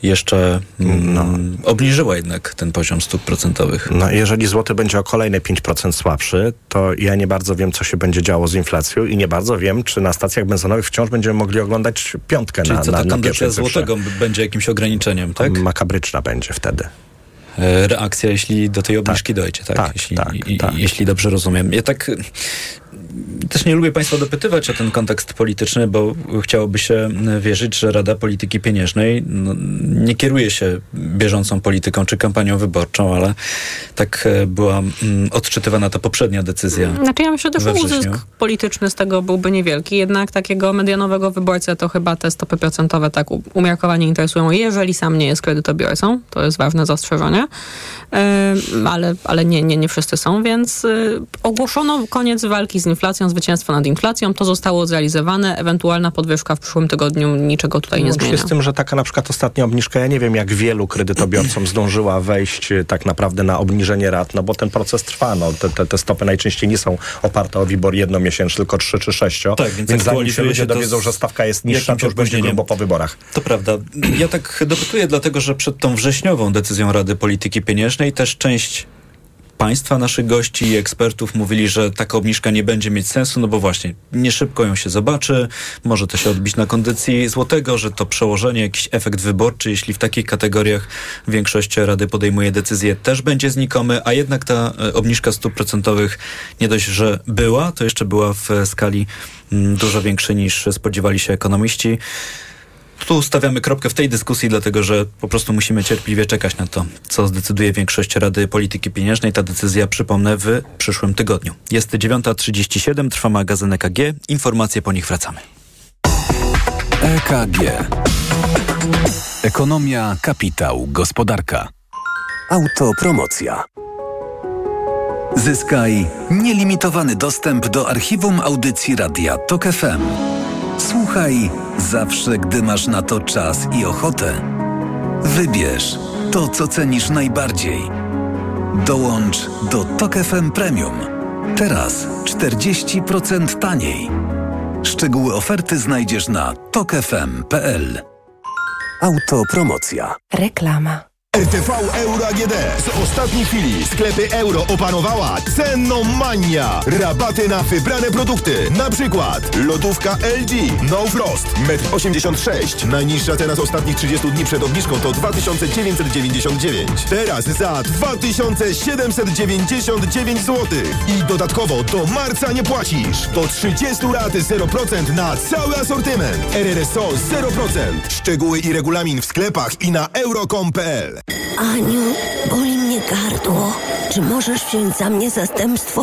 jeszcze mm, no. obniżyła jednak ten poziom stóp procentowych. No, jeżeli złoty będzie o kolejne 5% słabszy, to ja nie bardzo wiem, co się będzie działo z inflacją i nie bardzo wiem, czy na stacjach benzynowych wciąż będziemy mogli oglądać piątkę Czyli na, co, ta na złotego będzie jakimś ograniczeniem, tak? Makabryczna będzie wtedy. E, Reakcja, jeśli do tej obniżki Tak. dojdzie, tak? Tak, jeśli, tak, i, tak. jeśli dobrze rozumiem. Ja tak też nie lubię Państwa dopytywać o ten kontekst polityczny, bo chciałoby się wierzyć, że Rada Polityki Pieniężnej no, nie kieruje się bieżącą polityką czy kampanią wyborczą, ale tak e, była mm, odczytywana ta poprzednia decyzja. Znaczy ja myślę, że też uzysk polityczny z tego byłby niewielki, jednak takiego medianowego wyborcę to chyba te stopy procentowe tak umiarkowanie interesują, jeżeli sam nie jest kredytobiorcą, to jest ważne zastrzeżenie, ale, ale nie, nie, nie wszyscy są, więc y, ogłoszono koniec walki z inflacją, zwycięstwo nad inflacją, to zostało zrealizowane, ewentualna podwyżka w przyszłym tygodniu niczego tutaj nie zmienia. z tym, że taka na przykład ostatnia obniżka, ja nie wiem jak wielu kredytobiorcom zdążyła wejść e, tak naprawdę na obniżenie rat, no bo ten proces trwa, no te, te, te stopy najczęściej nie są oparte o WIBOR jednomiesięczny, tylko 3 czy 6, Tak, więc więc zanim się ludzie dowiedzą, że stawka jest niższa, to już będzie grubo po wyborach. To prawda. Ja tak dopytuję, dlatego że przed tą wrześniową decyzją Rady Polityki Pieniężnej też część państwa, naszych gości i ekspertów mówili, że taka obniżka nie będzie mieć sensu, no bo właśnie nie szybko ją się zobaczy, może to się odbić na kondycji złotego, że to przełożenie, jakiś efekt wyborczy, jeśli w takich kategoriach większość Rady podejmuje decyzję, też będzie znikomy, a jednak ta e, obniżka stóp procentowych nie dość, że była, to jeszcze była w skali mm, dużo większej niż spodziewali się ekonomiści. Tu stawiamy kropkę w tej dyskusji, dlatego że po prostu musimy cierpliwie czekać na to, co zdecyduje większość Rady Polityki Pieniężnej. Ta decyzja, przypomnę, w przyszłym tygodniu. Jest 9.37, trwa magazyn EKG. Informacje po nich wracamy. EKG. Ekonomia, kapitał, gospodarka. Autopromocja. Zyskaj nielimitowany dostęp do archiwum audycji Radia TOK FM. Słuchaj zawsze, gdy masz na to czas i ochotę. Wybierz to, co cenisz najbardziej. Dołącz do TOK FM Premium. Teraz 40% taniej. Szczegóły oferty znajdziesz na tokefm.pl. Autopromocja. Reklama. RTV Euro AGD. Z ostatniej chwili sklepy euro opanowała cenomania. Rabaty na wybrane produkty. Na przykład lodówka LG No Frost 1,86 m. Najniższa cena z ostatnich 30 dni przed obniżką to 2999. Teraz za 2799 zł. I dodatkowo do marca nie płacisz. Do 30 lat 0% na cały asortyment. RRSO 0%. Szczegóły i regulamin w sklepach i na euro.com.pl Aniu, boli mnie gardło. Czy możesz wziąć za mnie zastępstwo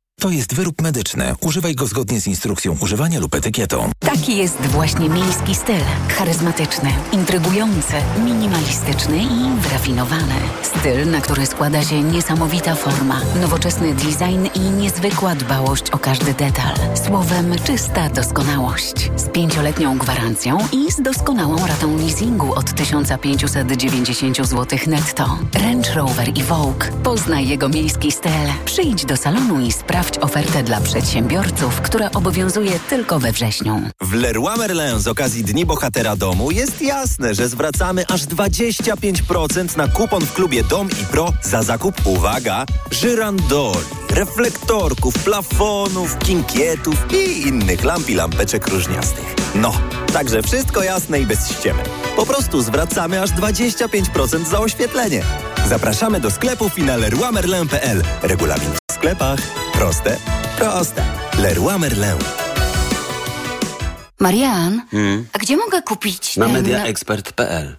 To jest wyrób medyczny. Używaj go zgodnie z instrukcją używania lub etykietą. Taki jest właśnie miejski styl. Charyzmatyczny, intrygujący, minimalistyczny i wyrafinowany. Styl, na który składa się niesamowita forma, nowoczesny design i niezwykła dbałość o każdy detal. Słowem, czysta doskonałość. Z pięcioletnią gwarancją i z doskonałą ratą leasingu od 1590 zł netto. Range Rover i Vogue. Poznaj jego miejski styl. Przyjdź do salonu i sprawdź ofertę dla przedsiębiorców, która obowiązuje tylko we wrześniu. W Leroy Merlin z okazji Dni Bohatera Domu jest jasne, że zwracamy aż 25% na kupon w klubie Dom i Pro za zakup, uwaga, żyrandoli, reflektorków, plafonów, kinkietów i innych lamp i lampeczek różniastych. No, także wszystko jasne i bez ściemy. Po prostu zwracamy aż 25% za oświetlenie. Zapraszamy do sklepów i na. Regulamin sklepach. Proste, proste. Leroy Merlin. Marian, a gdzie mogę kupić Na ten... mediaexpert.pl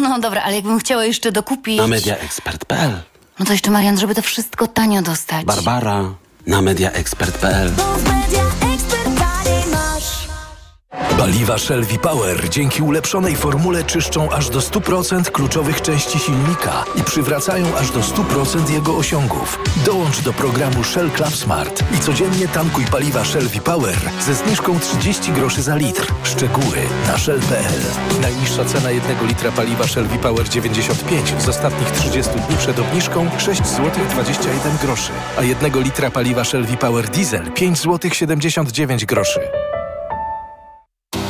No dobra, ale jakbym chciała jeszcze dokupić... Na mediaexpert.pl No to jeszcze, Marian, żeby to wszystko tanio dostać. Barbara na mediaexpert.pl Paliwa Shell V-Power dzięki ulepszonej formule czyszczą aż do 100% kluczowych części silnika i przywracają aż do 100% jego osiągów. Dołącz do programu Shell Club Smart i codziennie tankuj paliwa Shell V-Power ze zniżką 30 groszy za litr. Szczegóły na shell.pl. Najniższa cena jednego litra paliwa Shell V-Power 95 z ostatnich 30 dni przed obniżką 6 zł 21 groszy, a jednego litra paliwa Shell V-Power Diesel 5 zł 79 groszy.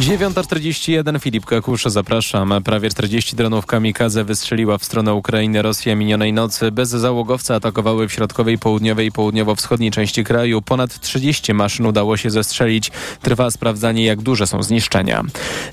9.41 Filip Kakusz, zapraszam. Prawie 40 dronów kamikadze wystrzeliła w stronę Ukrainy Rosja minionej nocy. Bez załogowca atakowały w środkowej, południowej i południowo-wschodniej części kraju. Ponad 30 maszyn udało się zestrzelić. Trwa sprawdzanie, jak duże są zniszczenia.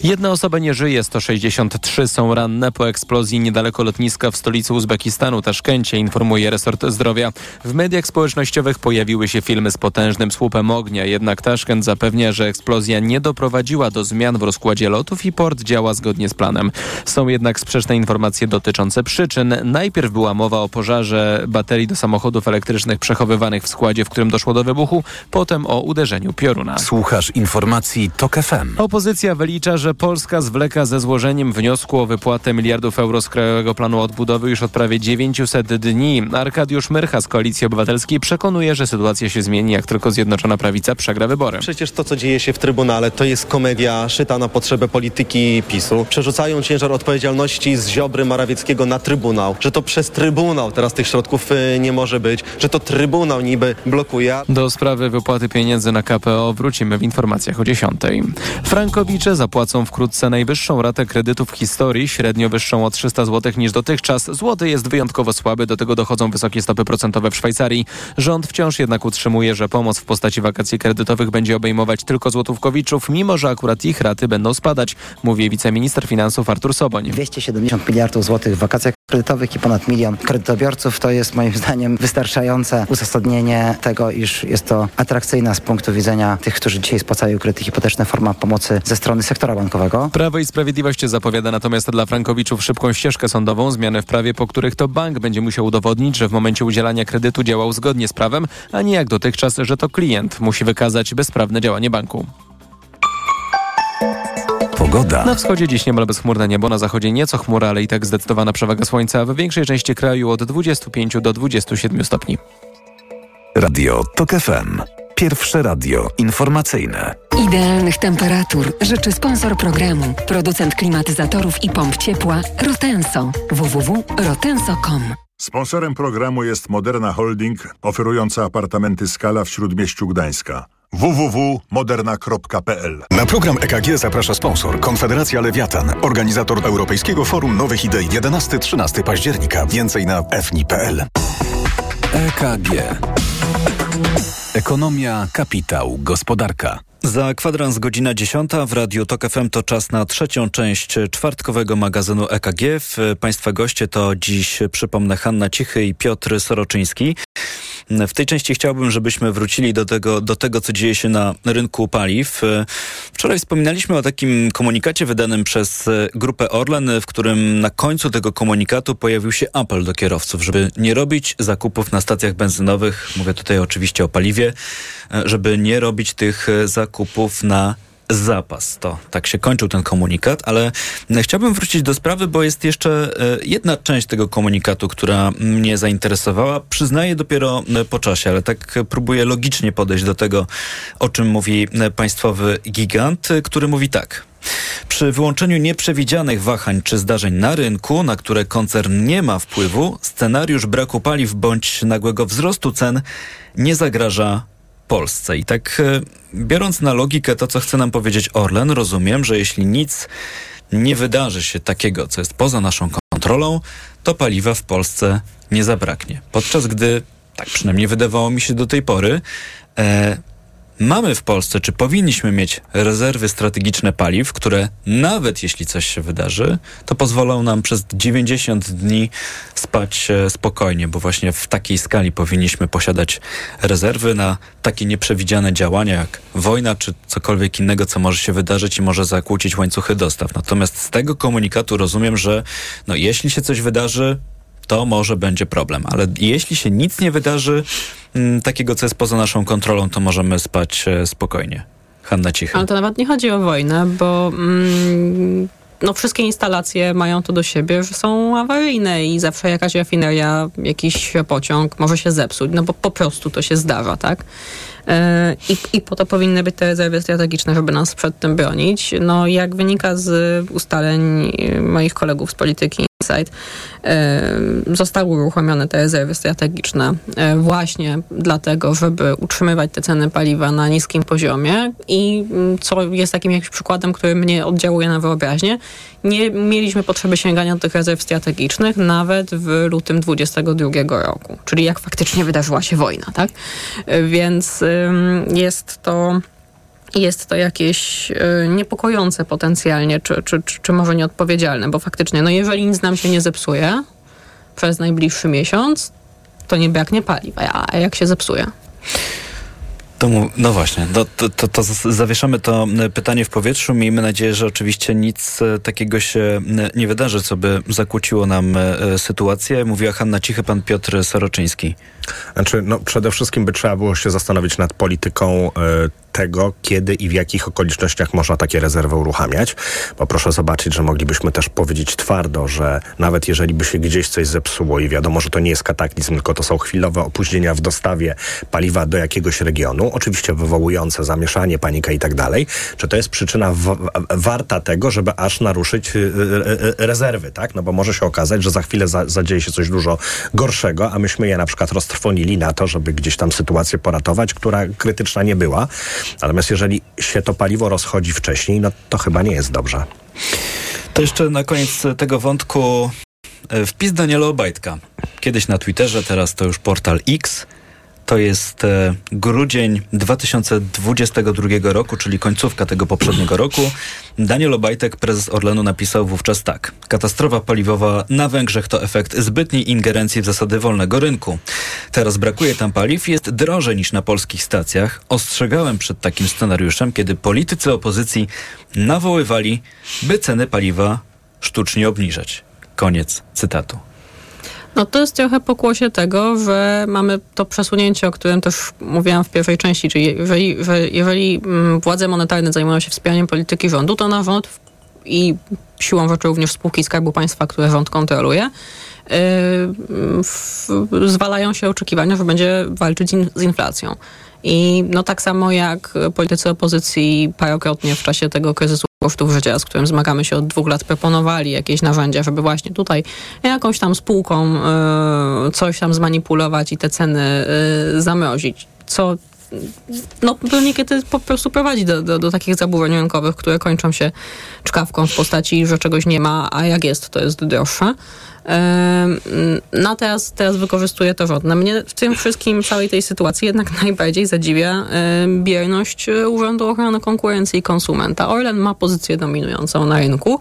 Jedna osoba nie żyje, 163 są ranne po eksplozji niedaleko lotniska w stolicy Uzbekistanu, Taszkencie, informuje resort zdrowia. W mediach społecznościowych pojawiły się filmy z potężnym słupem ognia, jednak Taszkent zapewnia, że eksplozja nie doprowadziła do zmian w rozkładzie lotów i port działa zgodnie z planem. Są jednak sprzeczne informacje dotyczące przyczyn. Najpierw była mowa o pożarze baterii do samochodów elektrycznych przechowywanych w składzie, w którym doszło do wybuchu, potem o uderzeniu pioruna. Słuchasz informacji TOK FM. Opozycja wylicza, że Polska zwleka ze złożeniem wniosku o wypłatę miliardów euro z Krajowego Planu Odbudowy już od prawie 900 dni. Arkadiusz Myrcha z Koalicji Obywatelskiej przekonuje, że sytuacja się zmieni, jak tylko Zjednoczona Prawica przegra wybory. Przecież to, co dzieje się w Trybunale, to jest komedia szyta na potrzebę polityki PiSu. Przerzucają ciężar odpowiedzialności z Ziobry Morawieckiego na Trybunał, że to przez Trybunał teraz tych środków y, nie może być, że to Trybunał niby blokuje. Do sprawy wypłaty pieniędzy na KPO wrócimy w informacjach o 10. Frankowicze zapłacą wkrótce najwyższą ratę kredytu w historii, średnio wyższą o 300 zł niż dotychczas. Złoty jest wyjątkowo słaby, do tego dochodzą wysokie stopy procentowe w Szwajcarii. Rząd wciąż jednak utrzymuje, że pomoc w postaci wakacji kredytowych będzie obejmować tylko złotówkowiczów, mimo że akurat ich raty będą spadać, mówi wiceminister finansów Artur Soboń. 270 miliardów złotych w wakacjach kredytowych i ponad milion kredytobiorców to jest moim zdaniem wystarczające uzasadnienie tego, iż jest to atrakcyjna z punktu widzenia tych, którzy dzisiaj spłacają kredyty hipoteczne forma pomocy ze strony sektora bankowego. Prawo i Sprawiedliwość zapowiada natomiast dla Frankowiczów szybką ścieżkę sądową, zmiany w prawie, po których to bank będzie musiał udowodnić, że w momencie udzielania kredytu działał zgodnie z prawem, a nie jak dotychczas, że to klient musi wykazać bezprawne działanie banku. Pogoda. Na wschodzie dziś niemal bezchmurne niebo, na zachodzie nieco chmura, ale i tak zdecydowana przewaga słońca, w większej części kraju od 25 do 27 stopni. Radio TOK FM. Pierwsze radio informacyjne. Idealnych temperatur życzy sponsor programu, producent klimatyzatorów i pomp ciepła Rotenso. www.rotenso.com Sponsorem programu jest Moderna Holding, oferująca apartamenty Skala w Śródmieściu Gdańska www.moderna.pl Na program EKG zaprasza sponsor Konfederacja Lewiatan, organizator Europejskiego Forum Nowych Idei 11-13 października. Więcej na fni.pl. EKG. Ekonomia, kapitał, gospodarka. Za kwadrans godzina 10 w Radiu TOK FM to czas na trzecią część czwartkowego magazynu EKG. Państwa goście to dziś, przypomnę, Hanna Cichy i Piotr Soroczyński. W tej części chciałbym, żebyśmy wrócili do tego, do tego, co dzieje się na rynku paliw. Wczoraj wspominaliśmy o takim komunikacie wydanym przez grupę Orlen, w którym na końcu tego komunikatu pojawił się apel do kierowców, żeby nie robić zakupów na stacjach benzynowych. Mówię tutaj oczywiście o paliwie, żeby nie robić tych zakupów na zapas. To tak się kończył ten komunikat, ale chciałbym wrócić do sprawy, bo jest jeszcze jedna część tego komunikatu, która mnie zainteresowała. Przyznaję dopiero po czasie, ale tak próbuję logicznie podejść do tego, o czym mówi państwowy gigant, który mówi tak. Przy wyłączeniu nieprzewidzianych wahań czy zdarzeń na rynku, na które koncern nie ma wpływu, scenariusz braku paliw bądź nagłego wzrostu cen nie zagraża Polsce. I tak biorąc na logikę to, co chce nam powiedzieć Orlen, rozumiem, że jeśli nic nie wydarzy się takiego, co jest poza naszą kontrolą, to paliwa w Polsce nie zabraknie. Podczas gdy, tak przynajmniej wydawało mi się do tej pory, e, mamy w Polsce, czy powinniśmy mieć rezerwy strategiczne paliw, które nawet jeśli coś się wydarzy, to pozwolą nam przez 90 dni spać spokojnie, bo właśnie w takiej skali powinniśmy posiadać rezerwy na takie nieprzewidziane działania jak wojna czy cokolwiek innego, co może się wydarzyć i może zakłócić łańcuchy dostaw. Natomiast z tego komunikatu rozumiem, że no, jeśli się coś wydarzy, to może będzie problem. Ale jeśli się nic nie wydarzy m, takiego, co jest poza naszą kontrolą, to możemy spać e, spokojnie. Hanna Cichy. Ale to nawet nie chodzi o wojnę, bo mm, no, wszystkie instalacje mają to do siebie, że są awaryjne i zawsze jakaś rafineria, jakiś pociąg może się zepsuć, no bo po prostu to się zdarza, tak? I, I po to powinny być te rezerwy strategiczne, żeby nas przed tym bronić. No, jak wynika z ustaleń moich kolegów z polityki Zostały uruchomione te rezerwy strategiczne właśnie dlatego, żeby utrzymywać te ceny paliwa na niskim poziomie i co jest takim jakimś przykładem, który mnie oddziałuje na wyobraźnię, nie mieliśmy potrzeby sięgania do tych rezerw strategicznych nawet w lutym 2022 roku, czyli jak faktycznie wydarzyła się wojna, tak? Więc jest to jest to jakieś niepokojące potencjalnie, czy, czy, czy, czy może nieodpowiedzialne, bo faktycznie, no jeżeli nic nam się nie zepsuje przez najbliższy miesiąc, to nie braknie paliwa, a jak się zepsuje? To, no właśnie, to, to, to, to zawieszamy to pytanie w powietrzu. Miejmy nadzieję, że oczywiście nic takiego się nie wydarzy, co by zakłóciło nam sytuację. Mówiła Hanna Cichy, pan Piotr Soroczyński. Znaczy, no, przede wszystkim by trzeba było się zastanowić nad polityką e, tego, kiedy i w jakich okolicznościach można takie rezerwy uruchamiać. Bo proszę zobaczyć, że moglibyśmy też powiedzieć twardo, że nawet jeżeli by się gdzieś coś zepsuło i wiadomo, że to nie jest kataklizm, tylko to są chwilowe opóźnienia w dostawie paliwa do jakiegoś regionu, oczywiście wywołujące zamieszanie, panikę i tak dalej, czy to jest przyczyna warta tego, żeby aż naruszyć y, y, y, rezerwy, tak? No bo może się okazać, że za chwilę za, zadzieje się coś dużo gorszego, a myśmy je na przykład roztrwonili na to, żeby gdzieś tam sytuację poratować, która krytyczna nie była. Natomiast jeżeli się to paliwo rozchodzi wcześniej, no to chyba nie jest dobrze. To jeszcze na koniec tego wątku e, wpis Daniela Obajtka. Kiedyś na Twitterze, teraz to już portal X. To jest e, grudzień 2022 roku, czyli końcówka tego poprzedniego roku. Daniel Obajtek, prezes Orlenu, napisał wówczas tak. Katastrofa paliwowa na Węgrzech to efekt zbytniej ingerencji w zasady wolnego rynku. Teraz brakuje tam paliw, jest drożej niż na polskich stacjach. Ostrzegałem przed takim scenariuszem, kiedy politycy opozycji nawoływali, by ceny paliwa sztucznie obniżać. Koniec cytatu. No to jest trochę pokłosie tego, że mamy to przesunięcie, o którym też mówiłam w pierwszej części, czyli jeżeli, że jeżeli mm, władze monetarne zajmują się wspieraniem polityki rządu, to na rząd i siłą rzeczy również spółki Skarbu Państwa, które rząd kontroluje, yy, zwalają się oczekiwania, że będzie walczyć in, z inflacją. I no tak samo jak politycy opozycji parokrotnie w czasie tego kryzysu kosztów życia, z którym zmagamy się od dwóch lat, proponowali jakieś narzędzia, żeby właśnie tutaj jakąś tam spółką y, coś tam zmanipulować i te ceny y, zamrozić, co no, niekiedy po prostu prowadzi do, do, do, takich zaburzeń rynkowych, które kończą się czkawką w postaci, że czegoś nie ma, a jak jest, to jest droższe. No teraz, teraz wykorzystuje to rząd. Mnie w tym wszystkim, całej tej sytuacji jednak najbardziej zadziwia bierność e, Urzędu Ochrony Konkurencji i Konsumenta. Orlen ma pozycję dominującą na rynku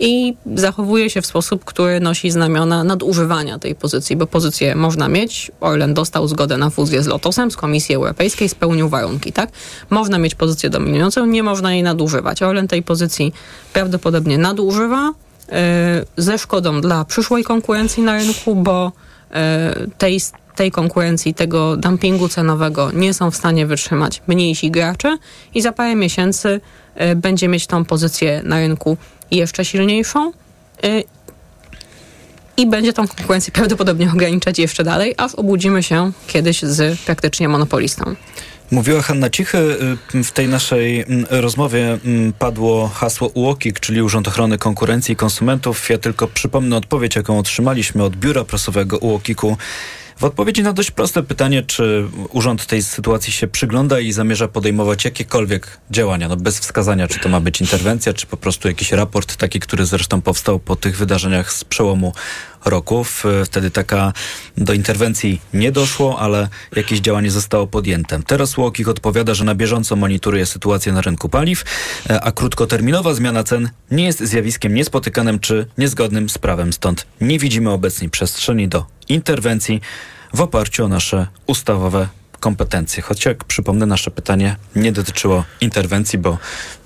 i zachowuje się w sposób, który nosi znamiona nadużywania tej pozycji, bo pozycję można mieć. Orlen dostał zgodę na fuzję z Lotosem, z Komisji Europejskiej, spełnił warunki, tak? Można mieć pozycję dominującą, nie można jej nadużywać. Orlen tej pozycji prawdopodobnie nadużywa, ze szkodą dla przyszłej konkurencji na rynku, bo e, tej, tej konkurencji, tego dumpingu cenowego nie są w stanie wytrzymać mniejsi gracze i za parę miesięcy e, będzie mieć tą pozycję na rynku jeszcze silniejszą i będzie tą konkurencję prawdopodobnie ograniczać jeszcze dalej, aż obudzimy się kiedyś z praktycznie monopolistą. Mówiła Hanna Cichy. Y, w tej naszej mm, rozmowie mm, padło hasło UOKiK, czyli Urząd Ochrony Konkurencji i Konsumentów. Ja tylko przypomnę odpowiedź, jaką otrzymaliśmy od biura prasowego UOKiK-u. W odpowiedzi na dość proste pytanie, czy urząd tej sytuacji się przygląda i zamierza podejmować jakiekolwiek działania, no bez wskazania, czy to ma być interwencja, czy po prostu jakiś raport, taki, który zresztą powstał po tych wydarzeniach z przełomu roków. Wtedy taka do interwencji nie doszło, ale jakieś działanie zostało podjęte. Teraz Łokich odpowiada, że na bieżąco monitoruje sytuację na rynku paliw, a krótkoterminowa zmiana cen nie jest zjawiskiem niespotykanym czy niezgodnym z prawem. Stąd nie widzimy obecnej przestrzeni do interwencji w oparciu o nasze ustawowe kompetencje. Choć jak przypomnę, nasze pytanie nie dotyczyło interwencji, bo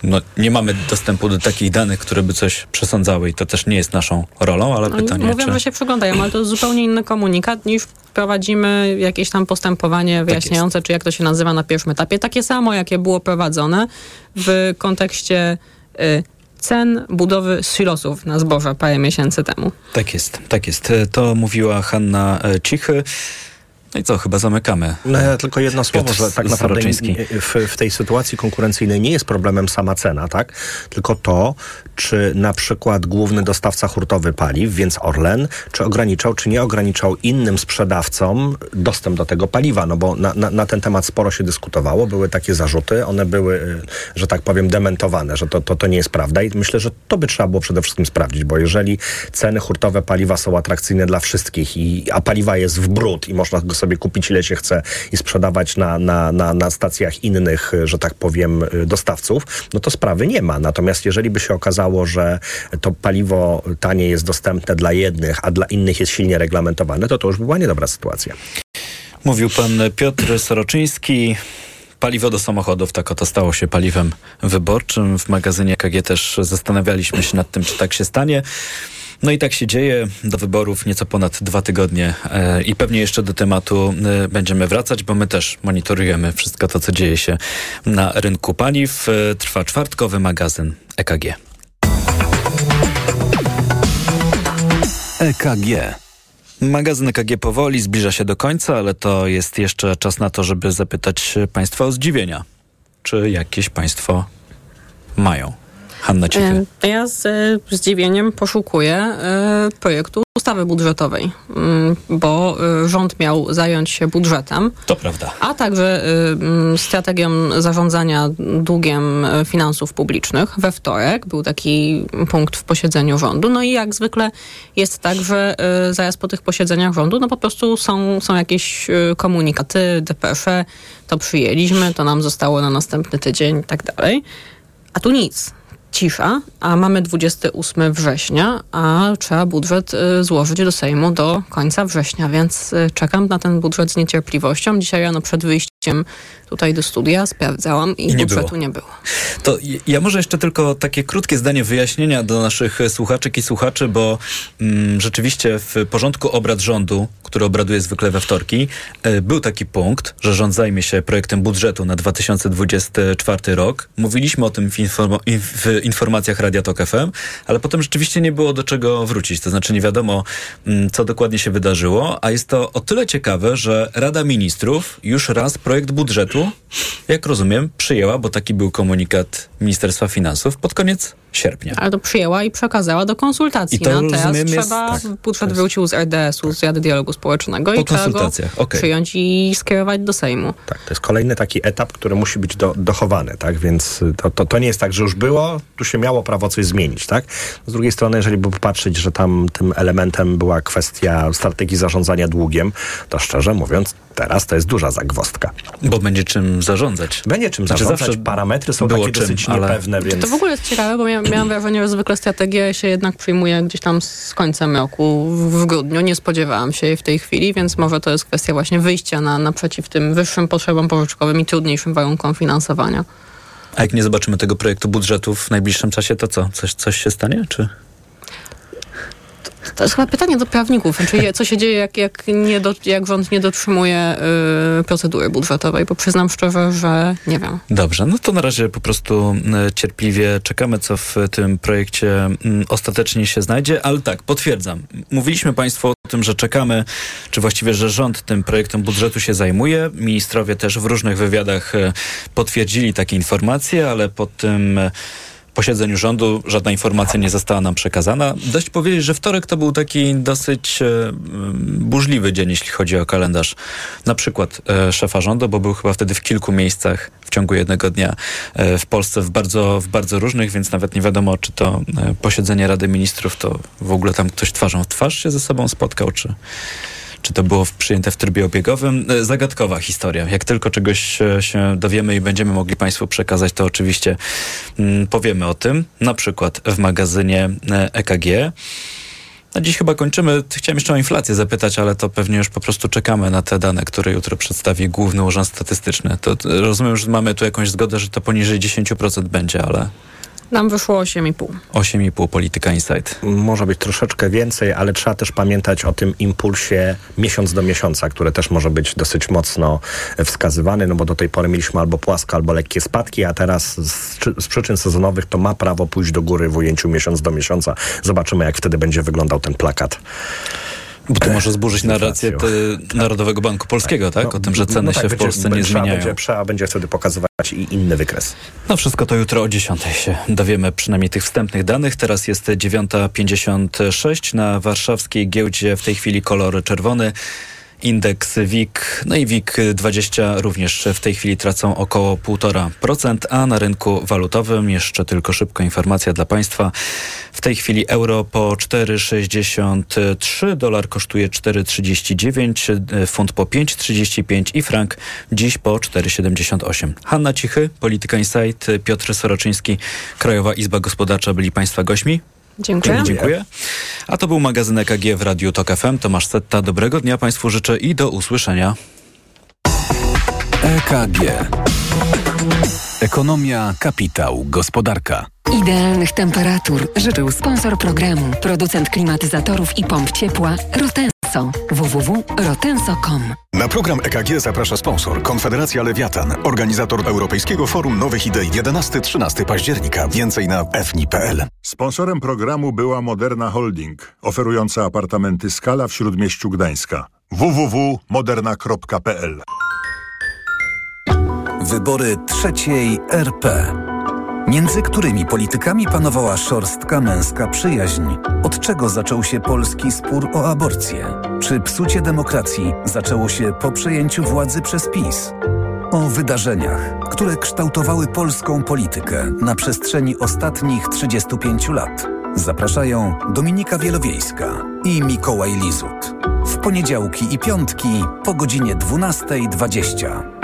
no, nie mamy dostępu do takich danych, które by coś przesądzały i to też nie jest naszą rolą, ale pytanie Mówią, czy... że się przyglądają, ale to jest zupełnie inny komunikat niż prowadzimy jakieś tam postępowanie tak wyjaśniające, tak czy jak to się nazywa na pierwszym etapie. Takie samo, jakie było prowadzone w kontekście y, cen budowy silosów na zboże parę miesięcy temu. Tak jest, tak jest. To mówiła Hanna e, Cichy. No i co, chyba zamykamy. No ja tylko jedno słowo, że tak naprawdę w, w, tej sytuacji konkurencyjnej nie jest problemem sama cena, tak? Tylko to, czy na przykład główny dostawca hurtowy paliw, więc Orlen, czy ograniczał, czy nie ograniczał innym sprzedawcom dostęp do tego paliwa, no bo na, na, na ten temat sporo się dyskutowało, były takie zarzuty, one były, y, że tak powiem, dementowane, że to, to, to nie jest prawda i myślę, że to by trzeba było przede wszystkim sprawdzić, bo jeżeli ceny hurtowe paliwa są atrakcyjne dla wszystkich, i, a paliwa jest w brud i można go sobie kupić ile się chce i sprzedawać na, na, na, na stacjach innych, że tak powiem, dostawców, no to sprawy nie ma. Natomiast jeżeli by się okazało, że to paliwo tanie jest dostępne dla jednych, a dla innych jest silnie reglamentowane, to to już była niedobra sytuacja. Mówił pan Piotr Soroczyński. Paliwo do samochodów, tak oto stało się paliwem wyborczym. W magazynie KG też zastanawialiśmy się nad tym, czy tak się stanie. No i tak się dzieje. Do wyborów nieco ponad dwa tygodnie e, i pewnie jeszcze do tematu e, będziemy wracać, bo my też monitorujemy wszystko to, co dzieje się na rynku paliw. E, trwa czwartkowy magazyn EKG. EKG. Magazyn EKG powoli zbliża się do końca, ale to jest jeszcze czas na to, żeby zapytać Państwa o zdziwienia. Czy jakieś Państwo mają? Hanna Cichy. E, Ja z e, zdziwieniem poszukuję e, projektu ustawy budżetowej, mm, bo rząd miał zająć się budżetem, To prawda. a także mm, strategią zarządzania długiem finansów publicznych. We wtorek był taki punkt w posiedzeniu rządu. No i jak zwykle jest tak, że zaraz po tych posiedzeniach rządu no po prostu są, są jakieś komunikaty, depesze, to przyjęliśmy, to nam zostało na następny tydzień i tak dalej. A tu nic. Cisza, a mamy 28 września, a trzeba budżet y, złożyć do Sejmu do końca września, więc y, czekam na ten budżet z niecierpliwością. Dzisiaj rano przed wyjściem tutaj do studia sprawdzałam i, I nie budżetu było. nie było. To ja może jeszcze tylko takie krótkie zdanie wyjaśnienia do naszych e, słuchaczek i słuchaczy, bo mm, rzeczywiście w porządku obrad rządu, który obraduje zwykle we wtorki, był taki punkt, że rząd zajmie się projektem budżetu na 2024 rok. Mówiliśmy o tym w, informo- in- w informacjach Radia Tok FM, ale potem rzeczywiście nie było do czego wrócić. To znaczy nie wiadomo, mm, co dokładnie się wydarzyło, a jest to o tyle ciekawe, że Rada Ministrów już raz projekt budżetu, jak rozumiem, przyjęła, bo taki był komunikat Ministerstwa Finansów pod koniec sierpnia. Ale to przyjęła i przekazała do konsultacji. I to no, teraz rozumiem jest- trzeba, tak, budżet wrócił z RDS-u, z Rady Dialogu Społecznego Po i trzeba go konsultacjach, okej. przyjąć i skierować do Sejmu. Tak, to jest kolejny taki etap, który musi być do, dochowany, tak? Więc to, to, to nie jest tak, że już było, tu się miało prawo coś zmienić, tak? Z drugiej strony, jeżeli by popatrzeć, że tam tym elementem była kwestia strategii zarządzania długiem, to szczerze mówiąc, teraz to jest duża zagwostka. Bo będzie czym zarządzać. Będzie czym Znaczy zarządzać, zawsze parametry są było takie czym, dosyć ale- niepewne, więc... To w ogóle jest ciekawe, bo ja miałam wrażenie, że zwykle strategia się jednak przyjmuje gdzieś tam z końcem roku, w, w grudniu. Nie spodziewałam się jej w tej chwili, więc może to jest kwestia właśnie wyjścia na, naprzeciw tym wyższym potrzebom pożyczkowym i trudniejszym warunkom finansowania. A jak nie zobaczymy tego projektu budżetu w najbliższym czasie, to co? Coś, coś się stanie? Czy... To jest chyba pytanie do prawników. Je- co się dzieje, jak, jak, nie do, jak rząd nie dotrzymuje y, procedury budżetowej? Bo przyznam szczerze, że nie wiem. Dobrze, no to na razie po prostu e, cierpliwie czekamy, co w tym projekcie mm, ostatecznie się znajdzie, ale tak, potwierdzam. Mówiliśmy Państwu o tym, że czekamy, czy właściwie, że rząd tym projektem budżetu się zajmuje. Ministrowie też w różnych wywiadach e, potwierdzili takie informacje, ale po tym posiedzeniu rządu żadna informacja nie została nam przekazana. Dość powiedzieć, że wtorek to był taki dosyć e, burzliwy dzień, jeśli chodzi o kalendarz. Na przykład e, szefa rządu, bo był chyba wtedy w kilku miejscach w ciągu jednego dnia e, w Polsce, w bardzo, w bardzo różnych, więc nawet nie wiadomo, czy to posiedzenie Rady Ministrów, to w ogóle tam ktoś twarzą w twarz się ze sobą spotkał, czy, czy to było przyjęte w trybie obiegowym. E, Zagadkowa historia. Jak tylko czegoś e, się dowiemy i będziemy mogli Państwu przekazać, to oczywiście mm, powiemy o tym. Na przykład w magazynie e, EKG. Na dziś chyba kończymy. Chciałem jeszcze o inflację zapytać, ale to pewnie już po prostu czekamy na te dane, które jutro przedstawi Główny Urząd Statystyczny. To rozumiem, że mamy tu jakąś zgodę, że to poniżej 10% będzie, ale Nam wyszło 8,5. 8,5 Polityka Insight. Może być troszeczkę więcej, ale trzeba też pamiętać o tym impulsie miesiąc do miesiąca, który też może być dosyć mocno wskazywany, no bo do tej pory mieliśmy albo płasko, albo lekkie spadki, a teraz z, z przyczyn sezonowych to ma prawo pójść do góry w ujęciu miesiąc do miesiąca. Zobaczymy, jak wtedy będzie wyglądał ten plakat. Bo to może zburzyć narrację Narodowego Banku Polskiego, tak? O tym, że ceny no tak, się w będzie- Polsce nie trzeba zmieniają. Będzie, trzeba będzie wtedy pokazywać i inny wykres. No wszystko to jutro o 10 się dowiemy przynajmniej tych wstępnych danych. Teraz jest 9.56 na warszawskiej giełdzie w tej chwili kolor czerwony. Indeks WIG, no i WIG 20 również w tej chwili tracą około 1,5%, a na rynku walutowym jeszcze tylko szybko informacja dla Państwa. W tej chwili euro po 4,63, dolar kosztuje 4,39, funt po 5,35 i frank dziś po 4,78. Hanna Cichy, Polityka Insight, Piotr Soroczyński, Krajowa Izba Gospodarcza byli Państwa gośćmi. Dziękuję. Dziękuję. A to był magazyn EKG w Radiu Tok FM. Tomasz Setta. Dobrego dnia Państwu życzę i do usłyszenia. EKG. Ekonomia, kapitał, gospodarka. Idealnych temperatur życzył sponsor programu, producent klimatyzatorów i pomp ciepła Rotenso. www.rotenso.com Na program EKG zaprasza sponsor Konfederacja Lewiatan, organizator Europejskiego Forum Nowych Idei 11-13 października. Więcej na fni.pl. Sponsorem programu była Moderna Holding, oferująca apartamenty Skala w Śródmieściu Gdańska. www.moderna.pl Wybory trzeciej RP. Między którymi politykami panowała szorstka męska przyjaźń? Od czego zaczął się polski spór o aborcję? Czy psucie demokracji zaczęło się po przejęciu władzy przez PiS? O wydarzeniach, które kształtowały polską politykę na przestrzeni ostatnich 35 lat. Zapraszają Dominika Wielowiejska i Mikołaj Lizut. W poniedziałki i piątki po godzinie 12.20.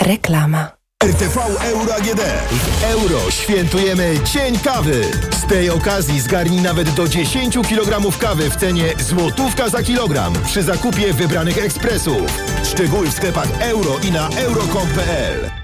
Reklama. RTV Euro AGD. W euro świętujemy Dzień Kawy. Z tej okazji zgarnij nawet do 10 kg kawy w cenie złotówka za kilogram przy zakupie wybranych ekspresów. Szczegóły w sklepach euro i na euro.com.pl.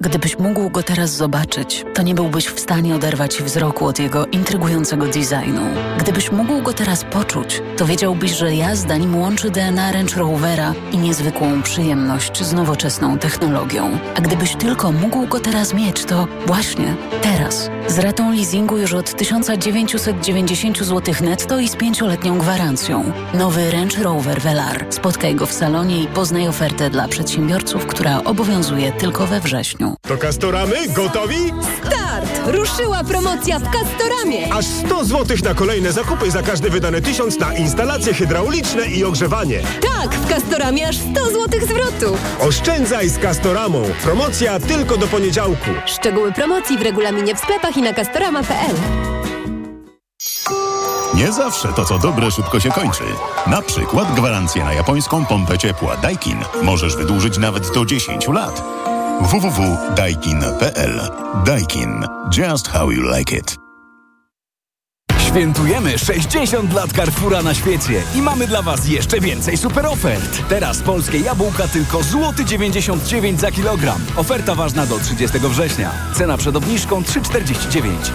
Gdybyś mógł go teraz zobaczyć, to nie byłbyś w stanie oderwać wzroku od jego intrygującego designu. Gdybyś mógł go teraz poczuć, to wiedziałbyś, że jazda nim łączy DNA Range Rovera i niezwykłą przyjemność z nowoczesną technologią. A gdybyś tylko mógł go teraz mieć, to właśnie teraz. Z ratą leasingu już od 1990 zł netto i z pięcioletnią gwarancją. Nowy Range Rover Velar. Spotkaj go w salonie i poznaj ofertę dla przedsiębiorców, która obowiązuje tylko we wrześniu. To Kastoramy? Gotowi? Start! Ruszyła promocja w Castoramie. Aż 100 zł na kolejne zakupy za każdy wydany tysiąc na instalacje hydrauliczne i ogrzewanie. Tak, w Castoramie aż 100 zł zwrotu. Oszczędzaj z Castoramą. Promocja tylko do poniedziałku. Szczegóły promocji w regulaminie w sklepach i na castorama.pl. Nie zawsze to, co dobre, szybko się kończy. Na przykład gwarancję na japońską pompę ciepła Daikin możesz wydłużyć nawet do 10 lat. www.daikin.pl Daikin. Just how you like it. Świętujemy 60 lat Carrefoura na świecie i mamy dla Was jeszcze więcej super ofert. Teraz polskie jabłka tylko złoty 99 za kilogram. Oferta ważna do 30 września. Cena przed obniżką 3,49.